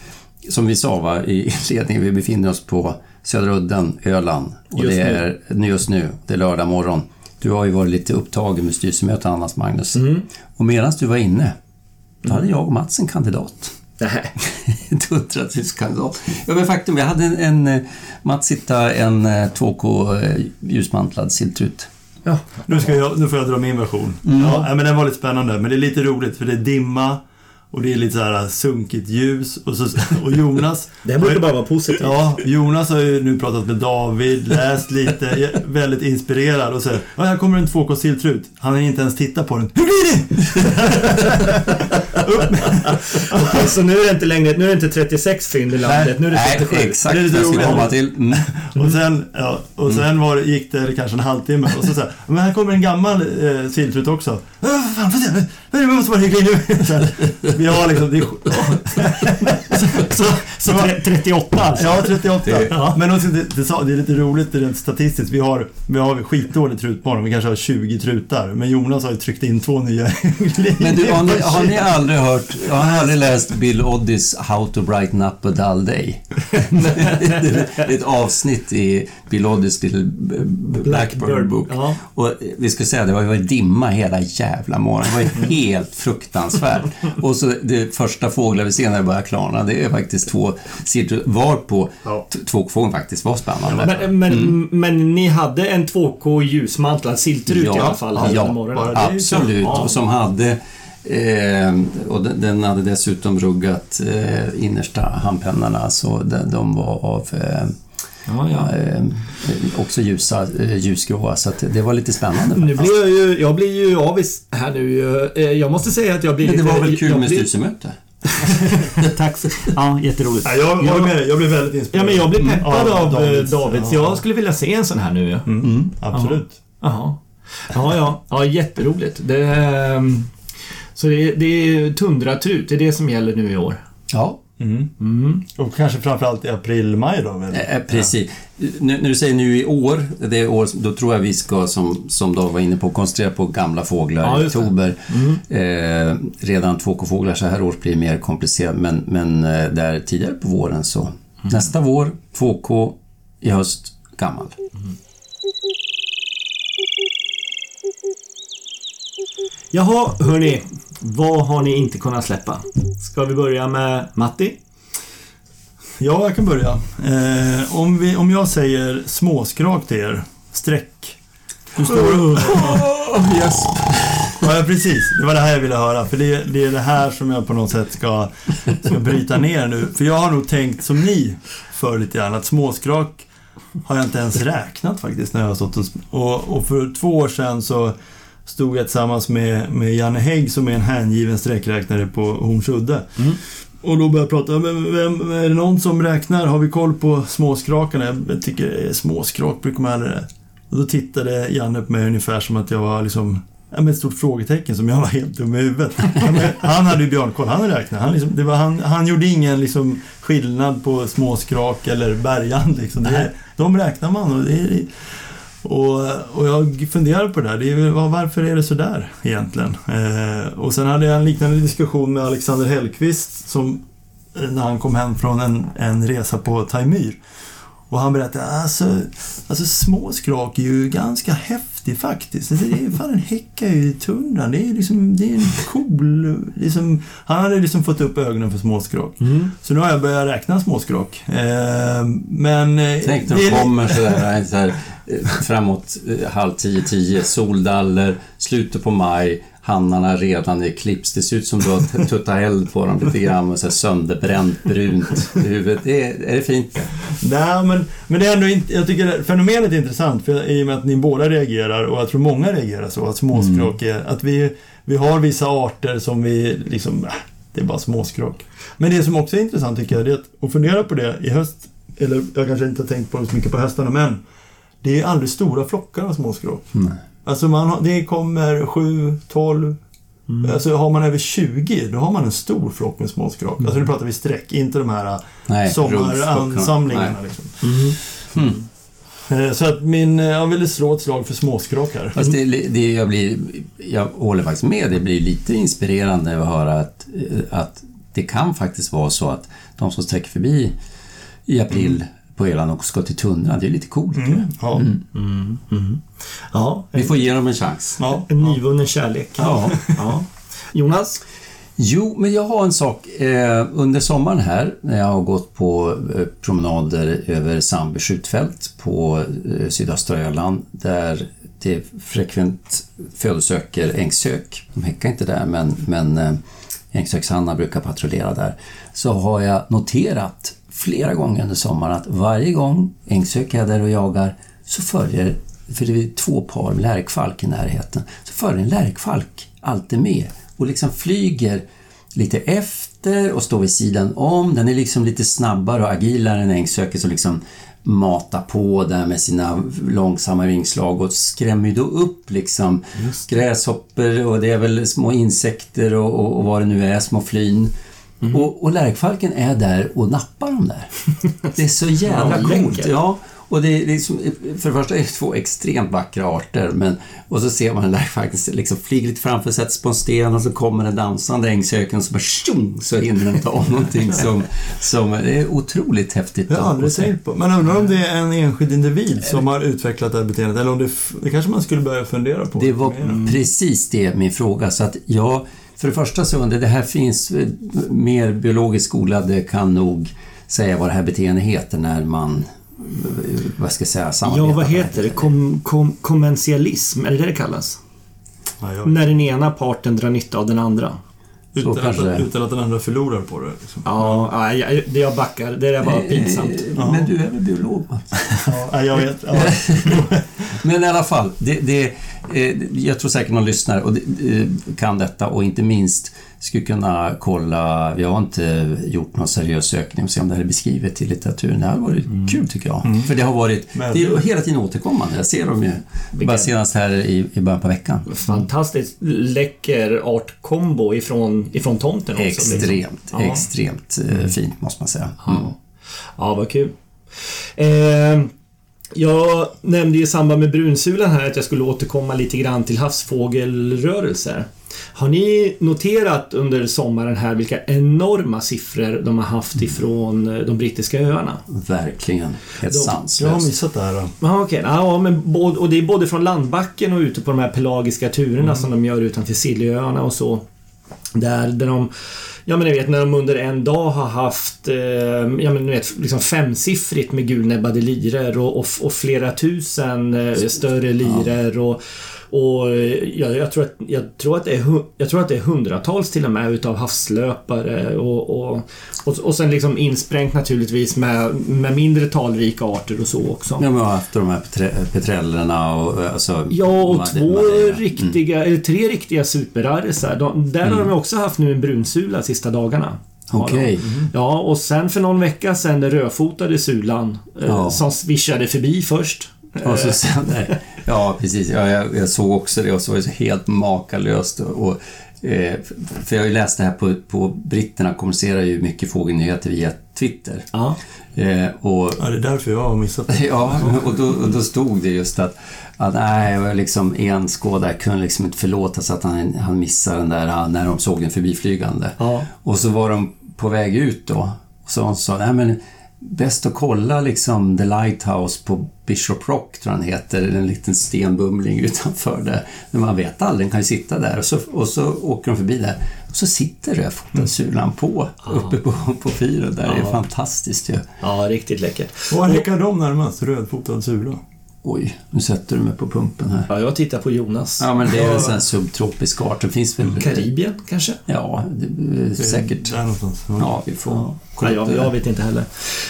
som vi sa va, i ledningen, vi befinner oss på Södra Udden, Öland. Och Just det nu. är just nu, det är lördag morgon. Du har ju varit lite upptagen med styrelsemöte annars, Magnus. Mm. Och medan du var inne, då hade jag och Mats en kandidat. Nej. Tundratuskandidat. Ja, men faktum, jag hade en, en eh, Mats hittade en eh, 2K eh, ljusmantlad silltrut. Ja. Nu, ska jag, nu får jag dra min version. Mm. Ja, men den var lite spännande, men det är lite roligt för det är dimma och det är lite så här sunkigt ljus och, så, och Jonas... Det brukar bara vara positivt. Ja, Jonas har ju nu pratat med David, läst lite, är väldigt inspirerad och säger ja, här kommer en 2K silltrut. Han har inte ens tittat på den. Hur blir det? Okej, så nu är det inte längre, nu är det inte 36 fynd i landet, nu är det Nej, 37. exakt Det är det jag skulle komma till. Mm. Och sen, ja, och sen var, det- gick det kanske en halvtimme och så sa jag, men här kommer en gammal eh, silltrut också. "Ja, vad fan, får se, det måste vara hygglig nu. Vi har liksom, det är, så, så, Så tre- 38 alltså? Ja, 38. Det- Ja. Men också, det, det, är lite roligt rent statistiskt. Vi har, vi har skitdålig trutmorgon. Vi kanske har 20 trutar. Men Jonas har ju tryckt in två nya Men du, har ni, har ni aldrig hört, har ni aldrig läst Bill Oddys How to brighten up a dull day? det är ett avsnitt i Bill Oddys Little Blackbird Book. Ja. Och vi ska säga, det var ju dimma hela jävla morgonen. Det var ju helt fruktansvärt. Och så det första fåglar vi ser när det börjar klarna, det är faktiskt två silltrut, varpå Ja. t- tvåfågeln faktiskt var spännande. Men, men, men ni hade en 2K ljusmantlad silltrut i alla fall ja, under morgonen? absolut. Ja. Och som hade eh, och den, den hade dessutom ruggat eh, innersta handpennorna så de, de var av eh, Ja, ja. eh, också ljusa, eh, ljusgråa så att det var lite spännande. Nu blir jag ju, jag blir ju avis här nu. Eh, Jag måste säga att jag blir Men det lite... var väl kul med styrelsemöte? Tack så Ja, jätteroligt. Ja, jag håller med dig. Jag blir väldigt inspirerad. Ja, men jag blir peppad Mm. av Davids, Davids. Davids. ja. Jag skulle vilja se en sån här nu. Mm, absolut. Jaha. Ja, ja. Ja, jätteroligt. Det, ehm, så det, det är tundratrut, det är det som gäller nu i år. Ja, Mm. Mm. Och kanske framförallt i april, maj då? Väl? eh, precis. Nu, när du säger nu i år, det år, då tror jag vi ska, som, som Dag var inne på, koncentrera på gamla fåglar Ja, i oktober. Mm. Eh, redan 2K-fåglar så här års blir mer komplicerat, men, men eh, där tidigare på våren så. Nästa vår, 2K, i höst, gammal. Jaha, hörni. Vad har ni inte kunnat släppa? Ska vi börja med Matti? Ja, jag kan börja. Eh, om, vi, om jag säger småskrak till er, streck. Du står. Oh, yes. Ja, precis. Det var det här jag ville höra. För det, det är det här som jag på något sätt ska, ska bryta ner nu. För jag har nog tänkt som ni för lite grann, att småskrak har jag inte ens räknat faktiskt när jag har stått och, och för två år sedan så stod jag tillsammans med, med Janne Hägg som är en hängiven sträckräknare på Hornsudde. Mm. Och då började jag prata, men vem, är det någon som räknar? Har vi koll på småskrakarna? Jag tycker småskrak brukar man aldrig... Och då tittade Janne på mig ungefär som att jag var liksom Ja, med ett stort frågetecken som jag var helt dum i huvudet. Han hade ju björnkoll, han räknade. Han, liksom, det var, han, han gjorde ingen liksom, skillnad på småskrak eller bergand. Liksom. Det, de räknar man och, det är, och, och jag funderar på det där. Det är, varför är det så där egentligen? Eh, och sen hade jag en liknande diskussion med Alexander Hellqvist som eh, när han kom hem från en, en resa på Taimyr. Och han berättade alltså, alltså små skrak är ju ganska häftig faktiskt. Alltså, det är, fan, den häckar ju i tundran. Det är liksom, det är en cool... Liksom, han hade liksom fått upp ögonen för småskrak. Mm. Så nu har jag börjat räkna småskrak. Eh, men... eh, Tänk när de kommer sådär, så här, eh, framåt eh, halv tio, tio, soldaller, slutet på maj, hannarna redan är klipps. Det ser ut som du har tuttat eld på dem lite grann och så här sönderbränt brunt i huvudet. Det är, är det fint? Nej, men, men det är ändå inte, jag tycker det- fenomenet är intressant för, i och med att ni båda reagerar och jag tror många reagerar så, att småskrak är, att vi, vi har vissa arter som vi liksom, äh, det är bara småskrak. Men det som också är intressant tycker jag, det är att, att fundera på det i höst, eller jag kanske inte har tänkt på det så mycket på höstarna, men det är aldrig stora flockar av småskrak. Nej. Alltså man det kommer 7, 12, Alltså har man över 20, då har man en stor flock med småskrak. Alltså nu pratar vi streck, inte de här Nej, sommaransamlingarna. Liksom. Mm. Eh, Så att min, eh, jag ville slå ett slag för småskrak här. Fast det, det jag, blir, jag håller faktiskt med, det blir lite inspirerande att höra att, eh, att det kan faktiskt vara så att de som sträcker förbi i april på Öland och ska till tundran, det är lite coolt. Mm, ja. Ja, Vi får ge dem en chans. Ja. en nyvunnen kärlek. Ja. Ja. Jonas? Jo, men jag har en sak. Eh, under sommaren här, när jag har gått på eh, promenader över Sandby skjutfält på eh, sydöstra Öland, där det frekvent födosöker ängshök. De häckar inte där, men, men ängshökshannar brukar patrullera där. Så har jag noterat flera gånger under sommaren att varje gång ängshök är där och jagar så följer, för det är två par lärkfalk i närheten, så följer en lärkfalk alltid med och liksom flyger lite efter och står vid sidan om. Den är liksom lite snabbare och agilare än ängshöken som liksom matar på där med sina långsamma vingslag och skrämmer ju då upp liksom gräshoppor och det är väl små insekter och, och, och vad det nu är, små flyn. Och, och lärkfalken är där och nappar dem där. Det är så jävla Ja, coolt. Ja, och det är liksom, för det första är det två extremt vackra arter, men och så ser man den där faktiskt liksom flyger lite framför, sätts på en sten och så kommer den dansande ängshöken och så bara tjong, så hinner den ta någonting som, som det är otroligt häftigt. Det har jag att- aldrig tänkt på. Men undrar om det är en enskild individ som har utvecklat det här beteendet. Eller om det, det kanske man skulle börja fundera på. Det var precis det min fråga. Så att jag, för det första så undrar jag, det här finns eh, mer biologiskt skolade kan nog säga vad det här beteendet heter när man, eh, vad ska jag säga, samarbetar. Ja, vad heter det? Kom, kom, kommentialism, är det det det kallas? Ja, När den ena parten drar nytta av den andra. Utan, kanske att, är. utan att den andra förlorar på det. Liksom. Ja, ja, jag, det jag backar. Det där var pinsamt. Eh, Men du är väl biolog? Mats? Ja, jag vet. Ja. Men i alla fall, det, det, eh, jag tror säkert någon lyssnare och eh, kan detta och inte minst skulle kunna kolla, vi har inte gjort någon seriös sökning och se om det här är beskrivet i litteraturen. Det här har varit kul tycker jag. För det har varit, Men- det är hela tiden återkommande. Jag ser dem ju bara senast här i, i början på veckan. Fantastiskt läcker artkombo ifrån, ifrån tomten också. liksom. Extremt, Ja. extremt eh, fint måste man säga. Mm. Ja, vad kul. Eh, jag nämnde i samband med brunsulan här att jag skulle återkomma lite grann till havsfågelrörelser. Har ni noterat under sommaren här vilka enorma siffror de har haft ifrån eh, de brittiska öarna? Verkligen. Helt De- Jag har sanslöst. missat det här. Då. Ja, men både, och det är både från landbacken och ute på de här pelagiska turerna som de gör utanför Siljöarna och så. Där, där de Ja men ni vet när de under en dag har haft eh, ja, men, ni vet, liksom femsiffrigt med gulnäbbade liror och, och, och, flera tusen eh, större liror och och jag, jag, tror att, jag, tror att det är, jag tror att det är hundratals till och med utav havslöpare och, och, och, och sen liksom insprängt naturligtvis med, med mindre talrika arter och så också. Ja, men haft de här petrellerna och alltså... Ja, och två mm. riktiga, eller tre riktiga superrarisar. De, där mm. har de också haft nu en brunsula sista dagarna. Okej. Okay. Mm. Ja, och sen för någon vecka sen den rödfotade sulan eh, ja. som svischade förbi först. Och så sen, ja, precis. Ja, jag, jag, såg också det och så var det så helt makalöst. Och, eh, för jag har ju läst det här på, på britterna kommunicerar ju mycket fågelnyheter via Twitter. Ja. Eh, och, ja, det är därför jag har missat det. Ja, och då, och då stod det just att, att nej, liksom en skådare kunde liksom inte förlåta sig att han, han missade den där när de såg den förbiflygande. Ja. Och så var de på väg ut då. Och så hon sa, nej men bäst att kolla liksom The Lighthouse på Bishop Rock, tror han heter, en liten stenbumling utanför där. Men man vet aldrig, den kan ju sitta där och så, och så åker de förbi där. Och så sitter rödfotad sulan på, uppe på, på fyren där. Det är fantastiskt ju. Ja, riktigt läckert. Var häckar de närmast, rödfotad sula? Oj, nu sätter du mig på pumpen här. Ja, jag tittar på Jonas. Ja, men det är väl en subtropisk art. Det finns väl... Karibien, kanske? Ja, det, det, säkert. Där någonstans. Ja, vi får... Ja. Nej, jag, jag, vet inte heller.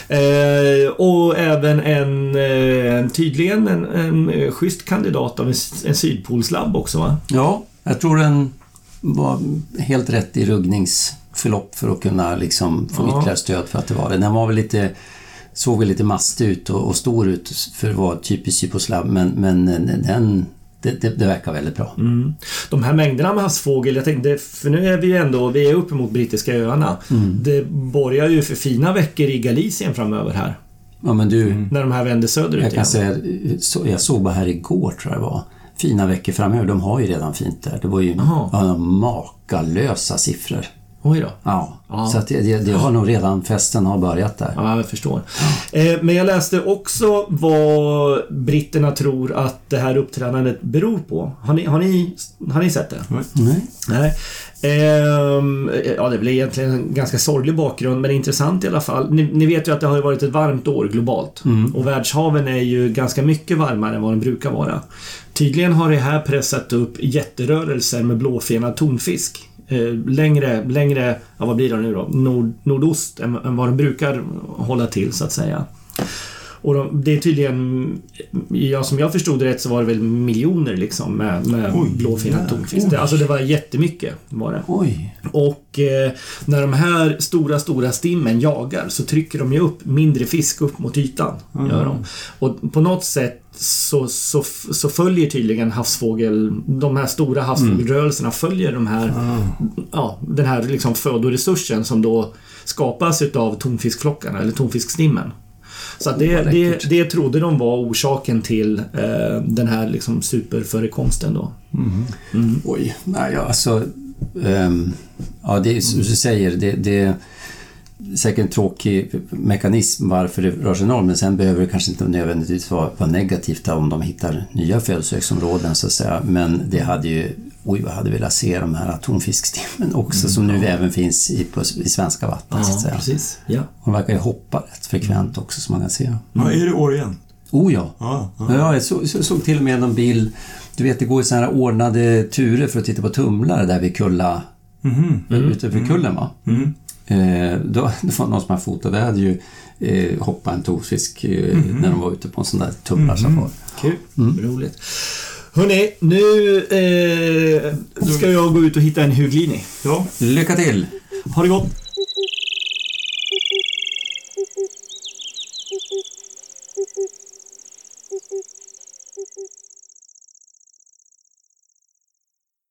Eh, och även en, eh, tydligen en, en schysst kandidat av en, en sydpolslabb också va? Ja, jag tror den var helt rätt i ruggningsförlopp för att kunna liksom få ja. ytterligare stöd för att det var det. Den var väl lite såg väl lite mastig ut och, och, stor ut för att vara typiskt Cyposlav men, men den det, det, det, verkar väldigt bra. Mm. De här mängderna med havsfågel, jag tänkte, för nu är vi ju ändå, vi är uppe mot brittiska öarna. Mm. Det borgar ju för fina veckor i Galicien framöver här. Ja men du... När de här vänder söderut Jag kan säga, jag såg bara här igår tror jag det var. Fina veckor framöver, de har ju redan fint där. Det var ju ja, makalösa siffror. Oj då. Ja, ja. så att det, det, det, har nog redan, festen har börjat där. Ja, jag förstår. Eh, men jag läste också vad britterna tror att det här uppträdandet beror på. Har ni, har ni, har ni sett det? Nej. Nej. Eh, ja, det väl egentligen en ganska sorglig bakgrund, men intressant i alla fall. Ni, ni vet ju att det har varit ett varmt år globalt. Mm. Och världshaven är ju ganska mycket varmare än vad de brukar vara. Tydligen har det här pressat upp jätterörelser med blåfenad tonfisk Eh, längre, längre, ja vad blir det nu då, nord, nordost än, än vad de brukar hålla till så att säga. Och de, det är tydligen, ja, som jag förstod det rätt så var det väl miljoner liksom med, med blåfinnad tonfisk. Alltså det var jättemycket var det. Oj. Och eh, när de här stora, stora stimmen jagar så trycker de ju upp mindre fisk upp mot ytan. Mm. Gör de. Och på något sätt så, så, så följer tydligen havsfågel, de här stora havsfågelrörelserna följer de här, mm. ja, den här liksom födoresursen som då skapas utav tonfiskflockarna eller tonfiskstimmen. Så det, det, det trodde de var orsaken till eh, den här liksom superförekomsten då. Mm. Mm. Oj, nej alltså... Um, ja, det är som du säger, det, det säkert en tråkig mekanism varför det rör sig enormt men sen behöver det kanske inte nödvändigtvis vara, vara negativt om de hittar nya födosöksområden så att säga. Men det hade ju, oj vad hade velat se de här tonfiskstimmen också mm, som nu ja. även finns i, på, i svenska vatten. Ja, så att säga. precis. Ja. De verkar ju hoppa rätt frekvent också som man kan se. Mm. Ja, är det år igen? Oh ja. ja, ja. ja jag, såg, jag såg till och med någon bild du vet, det går ju sådana här ordnade turer för att titta på tumlare där vid Kulla... Mm. Mm. Ute vid kullen va? Mm. Eh, då, det var någon som hade fotat, det hade ju eh, hoppat en tonfisk eh, mm -hmm. när de var ute på en sån där tumlarsafari. Mm -hmm. Kul, mm. roligt. Hörni, nu eh, ska jag gå ut och hitta en huglini. Ja. Lycka till! Ha det gott!